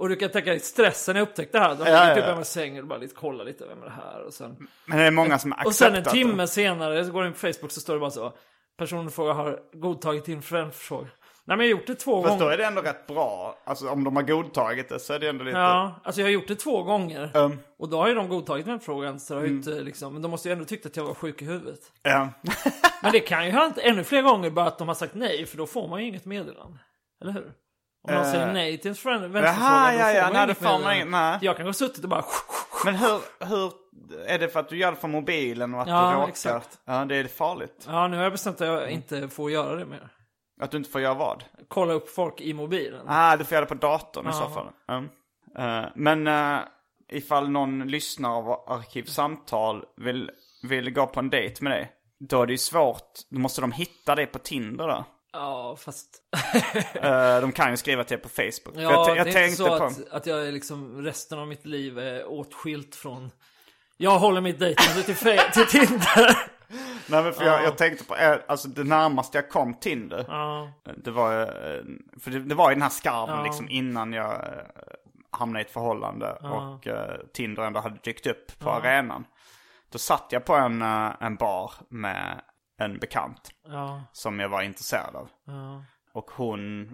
Och du kan tänka dig stressen jag upptäckte det här. Då Ja, ja, ja, typ ja. hemma i sängen och bara lite kolla lite, vem är det här? Och sen, Men det är många som har och sen en timme det. senare så går jag in på Facebook så står det bara så. Personen frågar har godtagit din friend-fråga. Nej men jag har gjort det två Fast då gånger. är det ändå rätt bra. Alltså om de har godtagit det så är det ändå lite... Ja, alltså jag har gjort det två gånger. Um, Och då har ju de godtagit den frågan. Så det har Mm. inte liksom, men de måste ju ändå tyckt att jag var sjuk i huvudet. ja. Men det kan ju ha hänt ännu fler gånger bara att de har sagt nej, för då får man ju inget meddelande. Eller hur? Om någon Eh. säger nej till en Jaha, vänsterfråga, då ja, ja, nej, det får man inget- nej. Jag kan gå och suttit och bara... Men hur, hur... Är det för att du gör det från mobilen och att Ja, du råkar? exakt. Ja, det är farligt. Ja, nu har jag bestämt att jag inte får göra det mer. Att du inte får göra vad? Kolla upp folk i mobilen. Ah, du får göra det på datorn i Ja. så fall. Mm. Eh, men uh, ifall någon lyssnar av Arkivsamtal vill, vill gå på en dejt med dig. Då är det ju svårt. Då måste de hitta dig på Tinder då. Ja, fast... Eh, de kan ju skriva till dig på Facebook. Ja, jag, jag det är inte tänkte så på... att, att jag är liksom resten av mitt liv är åtskilt från... Jag håller mitt dejtande till, fe- till Tinder. Nej men för jag, jag tänkte på, eh, alltså det närmaste jag kom Tinder. Ja, Det var eh, för det, det var i den här skarven Ja. liksom innan jag hamnade i ett förhållande och eh, Tinder ändå hade dykt upp på arenan. Då satt jag på en, en bar med en bekant ja, som jag var intresserad av. ja. Och hon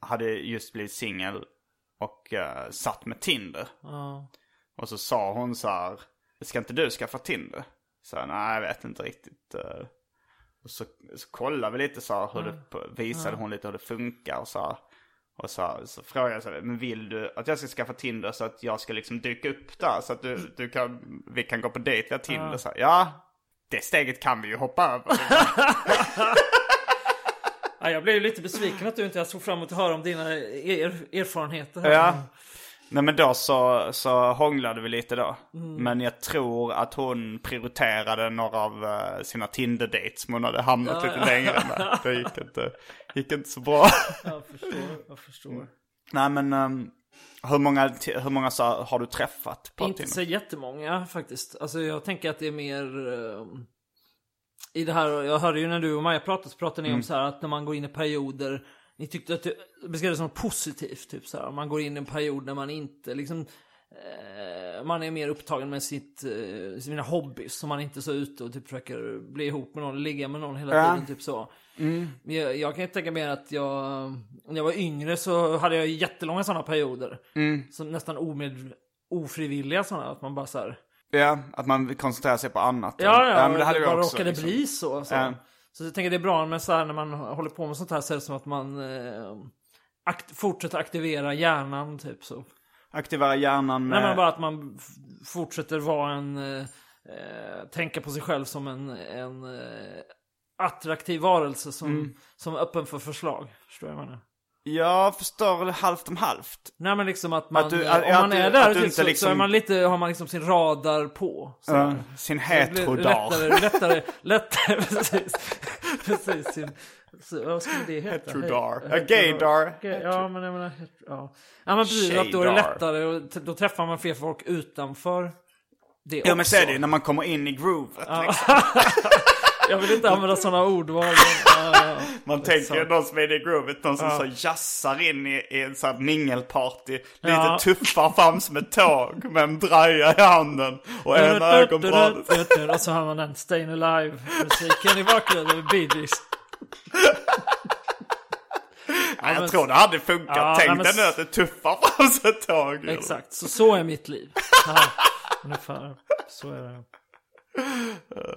hade just blivit singel och uh, satt med Tinder. ja. Och så sa hon så här, ska inte du skaffa Tinder? Så jag, nej jag vet inte riktigt. eh." Och så, så kollade vi lite så här, hur det, visade hon lite hur det funkar och så här. Och så, så frågade jag så här, men vill du att jag ska skaffa Tinder så att jag ska liksom dyka upp där så att du, du kan, vi kan gå på dejt via Tinder? Så här, ja, det steget kan vi ju hoppa över. Ja, jag blev ju lite besviken att du inte, jag såg fram emot att höra om dina er, erfarenheter. Ja. Nej men då så, så hånglade vi lite då. Men jag tror att hon prioriterade några av eh, sina Tinder-dates som hon hade hamnat lite längre med. Det gick inte, gick inte så bra. Jag förstår, jag förstår. Nej men ehm, hur många, hur många så har du träffat på Inte så jättemånga faktiskt. Alltså jag tänker att det är mer... eh, I det här, jag hörde ju när du och Maja pratade så pratade ni om så här att när man går in i perioder Ni tyckte att det beskrev det som positivt, typ så här. Man går in i en period när man inte liksom Man är mer upptagen med sitt, eh, sina hobbys Så man inte är så ute och typ försöker bli ihop med någon, ligga med någon hela Ja. tiden, typ så Men jag, jag kan ju tänka mig att jag, när jag var yngre så hade jag jättelånga sådana perioder. Som nästan omed, ofrivilliga sådana, att man bara så här. Ja, att man koncentrerar sig på annat. Ja, ja, men det hade vi bara också. råkade liksom. bli så. Så. Ja. så jag tänker det är bra med så här när man håller på med sånt här så är det som att man eh, akt, fortsätter aktivera hjärnan typ så. Aktivera hjärnan med... Nej men bara att man fortsätter vara en, eh, eh, tänka på sig själv som en, en eh, attraktiv varelse som, Mm. som är öppen för förslag. Förstår du vad jag menar? Jag förstår halvt om halvt. Nej men liksom att man, Att du- eh, att- om man är där du typ, inte så, så liksom- är man lite, har man liksom sin radar på. Så. Ja, sin Så hetrodar. Lättare, lättare, lättare, precis. precis sin, så, vad skulle det heta? Hetrodar. He- Ja, gaydar. Ja men jag menar, ja. Ja men precis, att då är det lättare och då träffar man fler folk utanför det Ja men också. så är det ju när man kommer in i groovet. Ja. Liksom. Jag vill inte använda sådana ordval. men, ja. Man tänker sant. någon som är i groovet, någon som Ja. så jazzar in i, i en sån här mingelparty. Lite Ja. tuffar fram som ett tåg med en draja i handen och ena ögonbrynet. Och så har man den Stayin' Alive-musiken i bakgrunden, Bee Gees. Ja, jag men- tror det hade funkat. Ja, Tänk men dig nu att det tuffar fram som ett tåg. Exakt, så så är mitt liv. Ungefär. Så är det.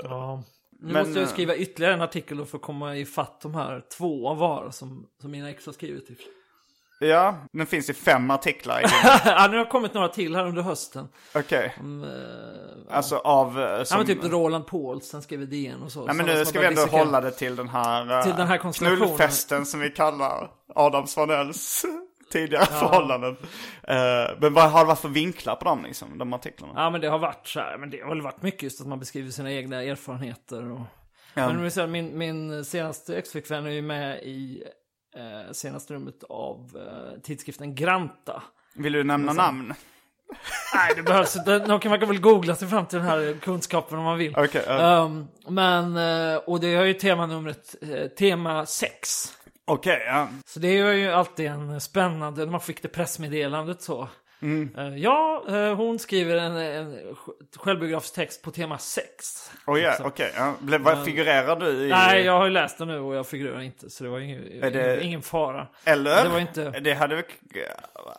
Ja. Nu Men, måste jag eh, skriva ytterligare en artikel för att komma i fatt de här två var som, som mina ex har skrivit till. Ja, den finns i fem artiklar i ja, nu har kommit några till här under hösten. Okej. Om, eh, Alltså av... eh, ja, Som... men typ Roland Paulsen skrev DN och så. Nej men nu ska vi ändå dissekera. hålla det till den här, eh, Till den här knullfesten som vi kallar Adam Svanells tidigare förhållanden. Eh, men vad har det varit för vinklar på dem liksom, de artiklarna? Ja men det har varit så här, men det har väl varit mycket just att man beskriver sina egna erfarenheter och... Men vi säger, min, min senaste ex-flickvän är ju med i eh, senaste rummet av eh, tidskriften Granta. Vill du nämna namn? Nej det behövs inte, de kan man kan väl googla sig fram till den här kunskapen om man vill. Okej, ja. Um, men, eh, och det har ju temanumret eh, tema 6. Okej, ja. Så det är ju alltid en spännande, när man fick det pressmeddelandet så. Mm. Eh, ja, eh, hon skriver en, en självbiografisk text på tema 6. Oh, ja, okej. ja. Blev- vad Figurerar du i... Nej, jag har ju läst den nu och jag figurerar inte, så det var ingen, Är det- ingen, fara. Eller? Det var inte... Det hade.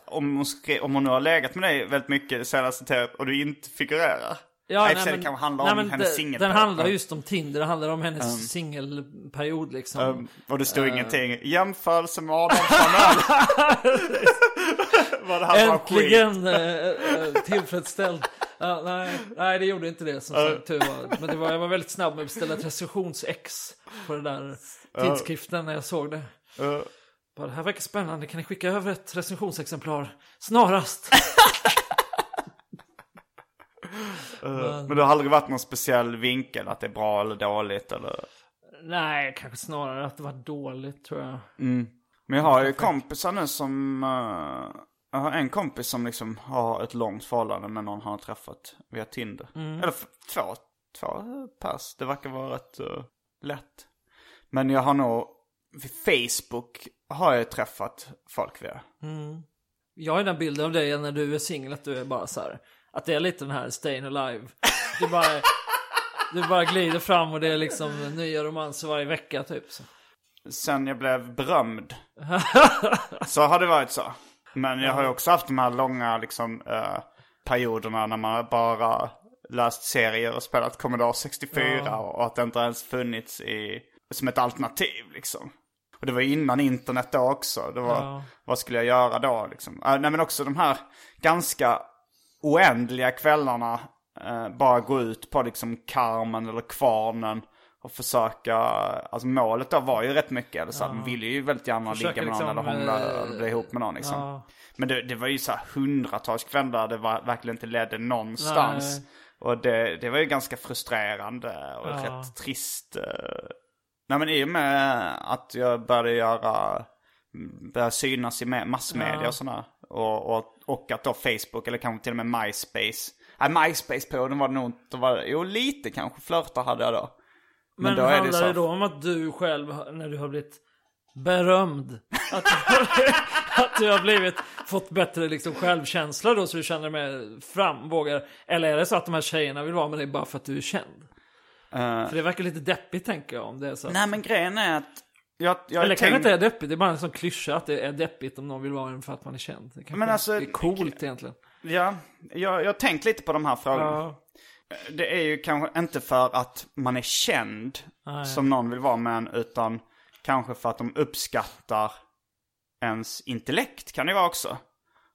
Om hon, skrev, om hon nu har legat med dig väldigt mycket senaste tiden och du inte figurerar. Ja, för sig, det kanske handlar om men hennes singelperiod. Den handlar just om Tinder, det handlar om hennes singelperiod liksom. Um, och det stod ingenting. Jämförelse med Adam Svanell. Äntligen eh, eh, tillfredsställd. Ja, nej, nej, det gjorde inte det som sagt tur var. Men det var, jag var väldigt snabb med att beställa ett recensionsex på den där tidskriften när jag såg det. Uh, Bara, det här verkar spännande, kan ni skicka över ett recensionsexemplar snarast? uh, men det har aldrig varit någon speciell vinkel att det är bra eller dåligt eller? nej, kanske snarare att det var dåligt tror jag. Men jag har ju kompisar nu som... eh, jag har en kompis som liksom har ett långt förhållande med någon han har träffat via Tinder. Eller f- två, två pers. Det verkar vara rätt eh, lätt. Men jag har nog... Vid Facebook har jag träffat folk via. Jag har den bilden av dig när du är singel, att du är bara så här. Att det är lite den här Stayin' Alive. Du bara, du bara glider fram och det är liksom nya romanser varje vecka typ. Så. Sen jag blev berömd. så har det varit så. Men jag har ju också haft de här långa liksom, eh, perioderna när man bara läst serier och spelat Commodore 64 och att det inte ens funnits i, som ett alternativ liksom. Och det var innan internet då också. Det var, Ja. Vad skulle jag göra då liksom? Eh, nej men också de här ganska oändliga kvällarna. Eh, bara gå ut på liksom Carmen eller Kvarnen. Och försöka, alltså målet då var ju rätt mycket, eller så, man ville ju väldigt gärna Försöka ligga med någon liksom, eller hångla eh, eller bli ihop med någon liksom. ja. Men det, det var ju så här hundratals kvällar det var, verkligen inte ledde någonstans. Nej. Och det, det var ju ganska frustrerande och Ja. rätt trist. eh. Nej men i och med att jag började göra, började synas i me- massmedia Ja. och sådär. Och, och, och att då Facebook eller kanske till och med MySpace. Nej MySpace-perioden var det nog inte, var, jo lite kanske flörtar hade jag då. Men, då är det handlar så- det då om att du själv, när du har blivit berömd, att du, att du har blivit, fått bättre liksom självkänsla då så du känner dig mer fram, vågar, eller är det så att de här tjejerna vill vara med dig bara för att du är känd? Eh, För det verkar lite deppigt tänker jag om det är så. nej men grejen är att jag, jag Eller kanske tänk- inte är deppigt, det är bara en sån klyscha att det är deppigt om någon vill vara en för att man är känd. Det Men alltså- är coolt egentligen. Ja, jag, jag har tänkt lite på de här frågorna. Ja. Det är ju kanske inte för att man är känd Nej. som någon vill vara med en, utan kanske för att de uppskattar ens intellekt kan det vara också.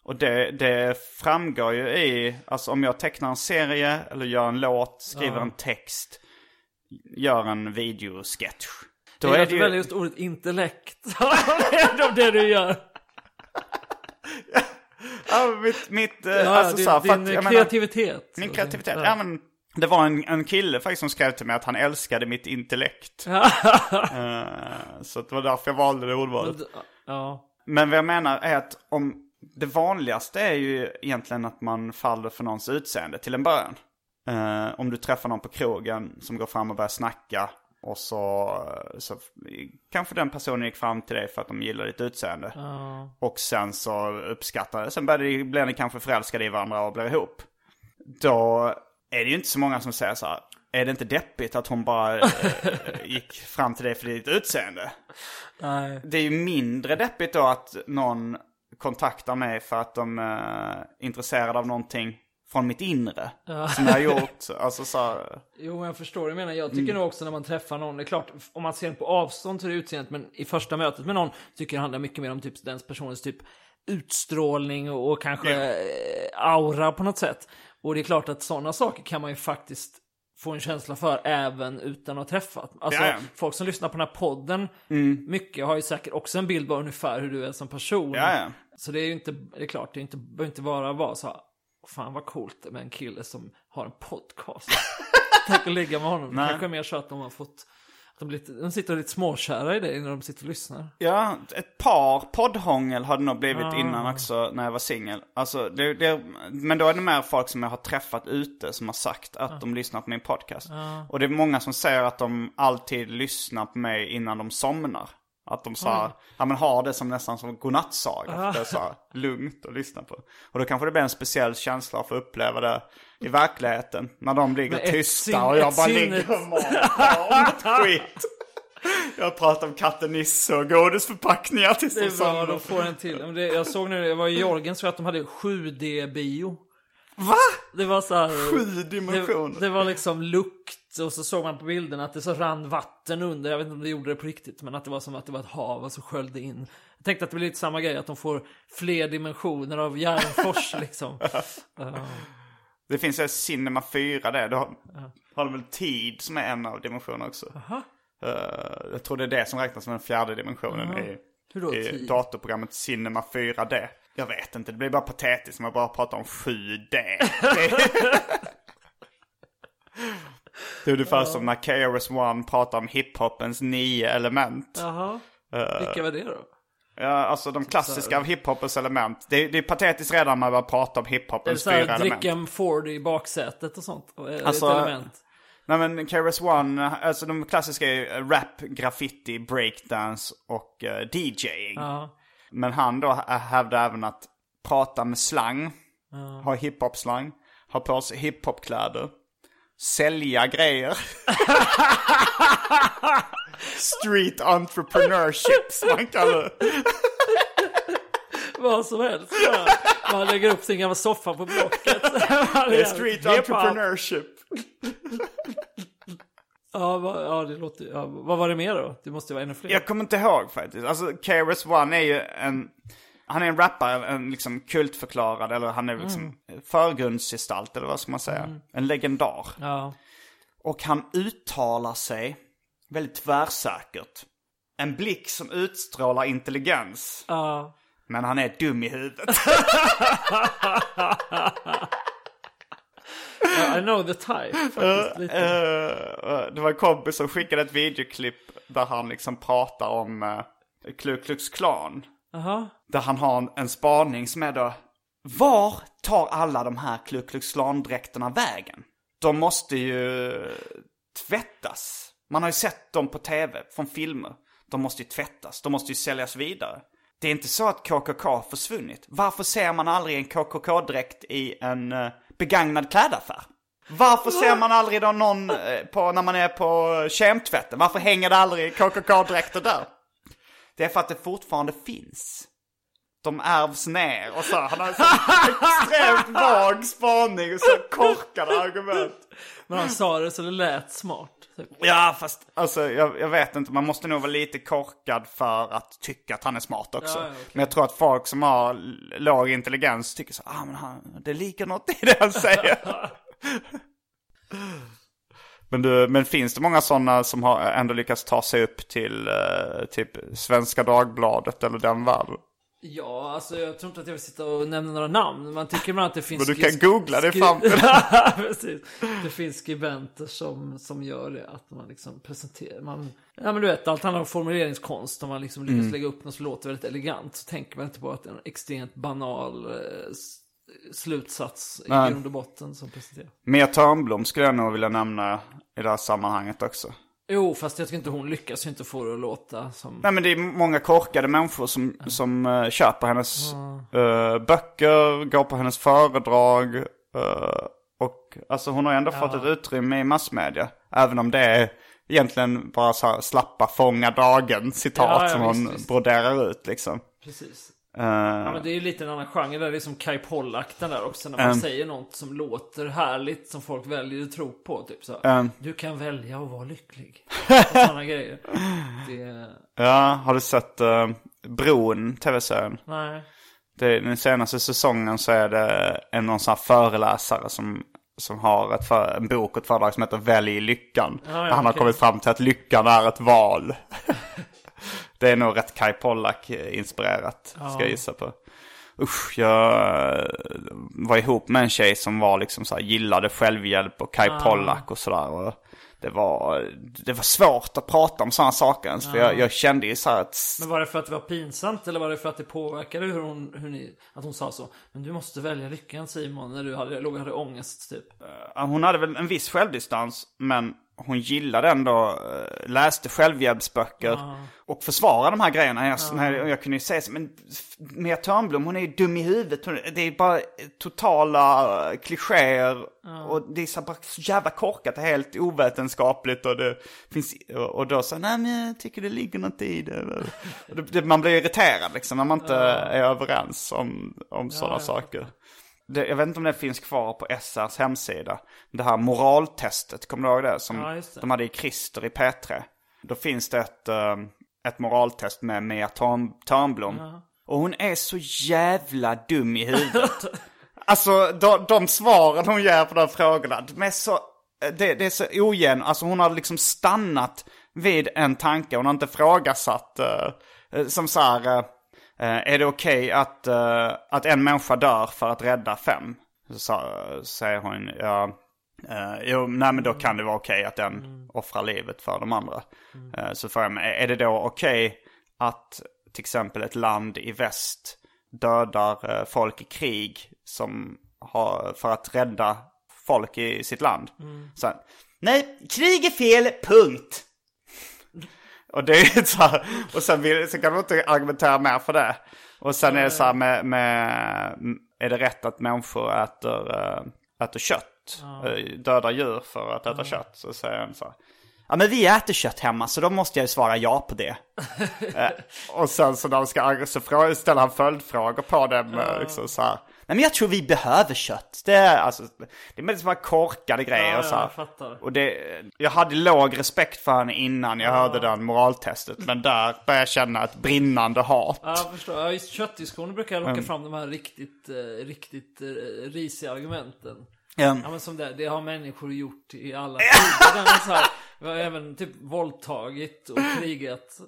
Och det, det framgår ju i, alltså om jag tecknar en serie eller gör en låt, skriver en text, gör en videosketch. Då det är det du väljer ju, just ordet intellekt. är det du gör. ja, mitt, mitt eh, Ja, alltså din, så här, din att, jag menar- kreativitet. Min kreativitet. ja. Ja. men det var en, en kille faktiskt som skrev till mig att han älskade mitt intellekt. Eh, så det var därför jag valde det ordvalet. Ja. Men vad jag menar är att om det vanligaste är ju egentligen att man faller för någons utseende till en början. Eh, om du träffar någon på krogen som går fram och börjar snacka och så, så kanske den personen gick fram till dig för att de gillar ditt utseende. Och sen så uppskattar. Sen blir ni kanske förälskade i varandra och blir ihop. Då är det ju inte så många som säger så här. Är det inte deppigt att hon bara eh, gick fram till dig för ditt utseende? Nej. Det är ju mindre deppigt då att någon kontaktar mig för att de är intresserade av någonting från mitt inre. Som jag har gjort. Alltså så här, Jo, jag förstår du menar. Jag tycker nog också när man träffar någon, det är klart, om man ser den på avstånd det utseendet, men i första mötet med någon tycker jag det handlar mycket mer om typ den personens typ utstrålning och, kanske eh, aura på något sätt. Och det är klart att sådana saker kan man ju faktiskt få en känsla för även utan att ha träffat. Alltså, Ja, ja. folk som lyssnar på den här podden, mycket har ju säkert också en bild av ungefär hur du är som person. Ja, ja. Så det är ju inte, det är klart, det är inte, behöver inte bara vara så här, fan vad coolt med en kille som har en podcast. Tänk att ligga med honom. Det kanske är mer så att de har fått, de, lite, de sitter lite småkära i dig när de sitter och lyssnar. Ja, ett par poddhångel har det nog blivit innan också när jag var singel. Alltså, det, det, men då är det mer folk som jag har träffat ute som har sagt att de lyssnar på min podcast. Och det är många som säger att de alltid lyssnar på mig innan de somnar. Att de sa, ja men har det som nästan som godnattsaga. För det är så här lugnt att lyssna på. Och då kanske det blir en speciell känsla att uppleva det i verkligheten. När de ligger tysta sin- och jag bara ligger och matar om skit. Jag pratar om katten Nisse och godisförpackningar tills Det de är bra, somnar. de får en till. Det, jag såg nu, jag var i Jorgen så att de hade 7D-bio. Va? Det var så här... Sju dimensioner. Det, det var liksom lukt och så såg man på bilden att det så rann vatten under. Jag vet inte om det gjorde det på riktigt, men att det var som att det var ett hav och så sköljde in. Jag tänkte att det blir lite samma grej, att de får fler dimensioner av Järnfors liksom. Det finns ett Cinema 4 där. Då har, har de väl tid som är en av dimensionerna också. Eh, jag tror det är det som räknas som den fjärde dimensionen i, Hur då, i tid? datorprogrammet Cinema 4D. Jag vet inte, det blir bara patetiskt om jag bara pratar om 7D. Det- Det är ungefär som när KRS-One pratar om hiphopens nio element. Jaha. Eh. Vilka var det då? Ja, alltså de klassiska av hiphopens element. Det, det är patetiskt redan när man börjar prata om Är det hiphopens fyra element. dricka en Ford i baksätet och sånt? Är det Alltså, ett element? Nej men KRS-One, alltså de klassiska är rap, graffiti, breakdance och uh, DJing. Ja. Men han då hä- hävdar även att prata med slang, ha hiphop-slang, ha på sig hiphop-kläder, sälja grejer. Street entrepreneurship som man kallar det. Vad som helst. Man lägger upp sin gamla soffa på Blocket. Det är street entrepreneurship. Ja, vad, ja, det låter, ja, vad var det mer då? Det måste vara ännu fler. Jag kommer inte ihåg faktiskt. Alltså KRS-One är ju en... Han är en rappare, en liksom kultförklarad, eller han är liksom förgrundsgestalt, eller vad ska man säga? En legendar. Ja. Och han uttalar sig väldigt tvärsäkert. En blick som utstrålar intelligens. Ja. Men han är dum i huvudet. I know the type. Faktiskt, lite. Eh, det var en kompis som skickade ett videoklipp där han liksom pratar om uh, Ku Klux Klan. Aha. Där han har en, en spaning som är då, var tar alla de här Ku Klux dräkterna vägen? De måste ju tvättas. Man har ju sett dem på tv, från filmer. De måste ju tvättas, de måste ju säljas vidare. Det är inte så att KKK har försvunnit. Varför ser man aldrig en KKK-dräkt i en eh, begagnad klädaffär? Varför ser man aldrig då någon eh, på, när man är på kemtvätten? Varför hänger det aldrig KKK-dräkter där? Det är för att det fortfarande finns. De ärvs ner och så. Han har en extremt vag spaning och så korkade argument. Men han sa det så det lät smart. Typ. Ja, fast alltså jag, jag vet inte. Man måste nog vara lite korkad för att tycka att han är smart också. Ja, ja, okej. Men jag tror att folk som har låg intelligens tycker så ah men han, det ligger något i det han säger. men, du, men finns det många sådana som har ändå lyckats ta sig upp till eh, typ Svenska Dagbladet eller den världen? Ja, alltså jag tror inte att jag vill sitta och nämna några namn. Man tycker ibland att det finns... Men du kan googla det fram till Precis. Det finns skribenter som, som gör det. Att man liksom presenterar... Man, ja men du vet, allt handlar om formuleringskonst. Om man liksom lyckas Mm. lägga upp något som låter väldigt elegant. Så tänker man inte på att det är en extremt banal slutsats i Nej. grund och botten som presenteras. Mia Törnblom skulle jag nog vilja nämna i det här sammanhanget också. Jo, fast jag tycker inte hon lyckas ju inte få det att låta som... Nej men det är många korkade människor som, som uh, köper hennes eh, böcker, går på hennes föredrag. eh, och alltså hon har ändå fått ett utrymme i massmedia. Även om det är egentligen bara så här slappa fånga dagen citat Ja, ja, som hon visst, visst. broderar ut liksom. Precis. Ja, men det är ju lite en annan genre där. Det är som Kai Pollak den där också. När man Um. säger något som låter härligt. Som folk väljer att tro på. Typ så. Um. Du kan välja att vara lycklig. Och sådana grejer. Det... Ja, har du sett uh, Bron, tv-serien? Nej. Det, den senaste säsongen så är det en någon sån här föreläsare som, som har ett för, en bok och ett föredrag som heter Välj lyckan. ja, Där han har okej. kommit fram till att lyckan är ett val. det är nog rätt Kai Pollak-inspirerat, ska jag gissa på. Usch, jag eh, var ihop med en tjej som var liksom så här, gillade självhjälp och Kai Pollak och sådär. Och det var, det var svårt att prata om sådana saker ens, för jag, jag kände ju så här att Men var det för att det var pinsamt eller var det för att det påverkade hur hon, hur ni, att hon sa så? Men du måste välja lyckan Simon när du hade, låg hade ångest typ. Ja, Hon hade väl en viss självdistans, men hon gillade ändå, eh, läste självhjälpsböcker och försvarade de här grejerna. Jag, när jag, kunde ju säga så, men Mia Törnblom, hon är ju dum i huvudet. Hon, det är bara totala eh, klichéer och det är så, bara så jävla korkat, är helt ovetenskapligt och det finns, och, och då så, nej men jag tycker det ligger något i det. Och det, det man blir irriterad liksom när man inte är överens om, om sådana saker. Det, jag vet inte om det finns kvar på SRs hemsida. Det här moraltestet, kommer du ihåg det? Som Ja, de hade i Christer i P3. Då finns det ett, eh, ett moraltest med Mia Törn, Törnblom. Och hon är så jävla dum i huvudet. alltså de, de svaren hon ger på de frågorna, de är så, det, det är så ogen. Alltså hon har liksom stannat vid en tanke. Hon har inte frågasatt, eh, som så här, eh, är det okej att, eh, att en människa dör för att rädda fem? Så säger hon, ja, eh, jo, nej men då kan det vara okej att den offrar livet för de andra. Eh, så frågar jag mig, är det då okej att till exempel ett land i väst dödar eh, folk i krig som har, för att rädda folk i sitt land? Så, här, nej, krig är fel, punkt. Och det är så här, och sen, vill, så kan du inte argumentera mer för det. Och sen är det så här med, med är det rätt att människor äter, äh, äter kött? Äh, Dödar djur för att äta kött? Så säger han så här. Ja men vi äter kött hemma så då måste jag ju svara ja på det. Eh, och sen så när de ska så ställer han följdfrågor på dem. eh, Liksom så här. Nej men jag tror vi behöver kött. Det är, alltså, det är väldigt korkade grejer. Ja, och så ja, här. jag fattar. Och det, jag hade låg respekt för henne innan jag hörde den moraltestet. Men där började jag känna ett brinnande hat. Ja, jag förstår. Ja, just köttdiskussioner brukar locka fram de här riktigt, eh, riktigt eh, risiga argumenten. Ja. Ja men som det, det har människor gjort i alla tider. Vi har även typ våldtagit och krigat.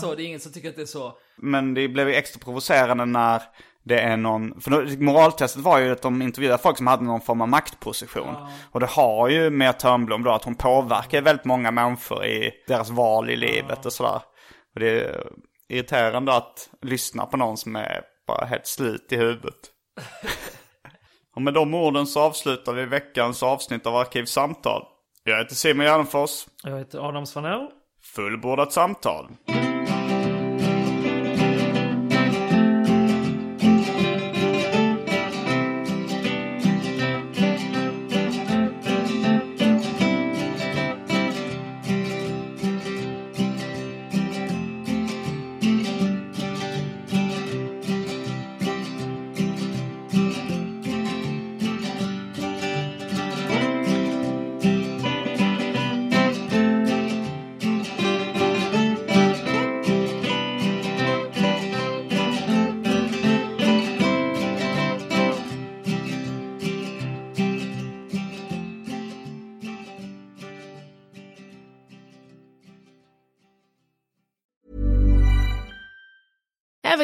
Så det är ingen som tycker att det är så. Men det blev ju extra provocerande när det är någon, för moraltestet var ju att de intervjuade folk som hade någon form av maktposition. Och det har ju med Törnblom då att hon påverkar väldigt många människor i deras val i livet och sådär. Och det är irriterande att lyssna på någon som är bara helt slut i huvudet. och med de orden så avslutar vi veckans avsnitt av Arkivsamtal. Jag heter Simon Gärdenfors. Jag heter Adam Svanell. Fullbordat samtal.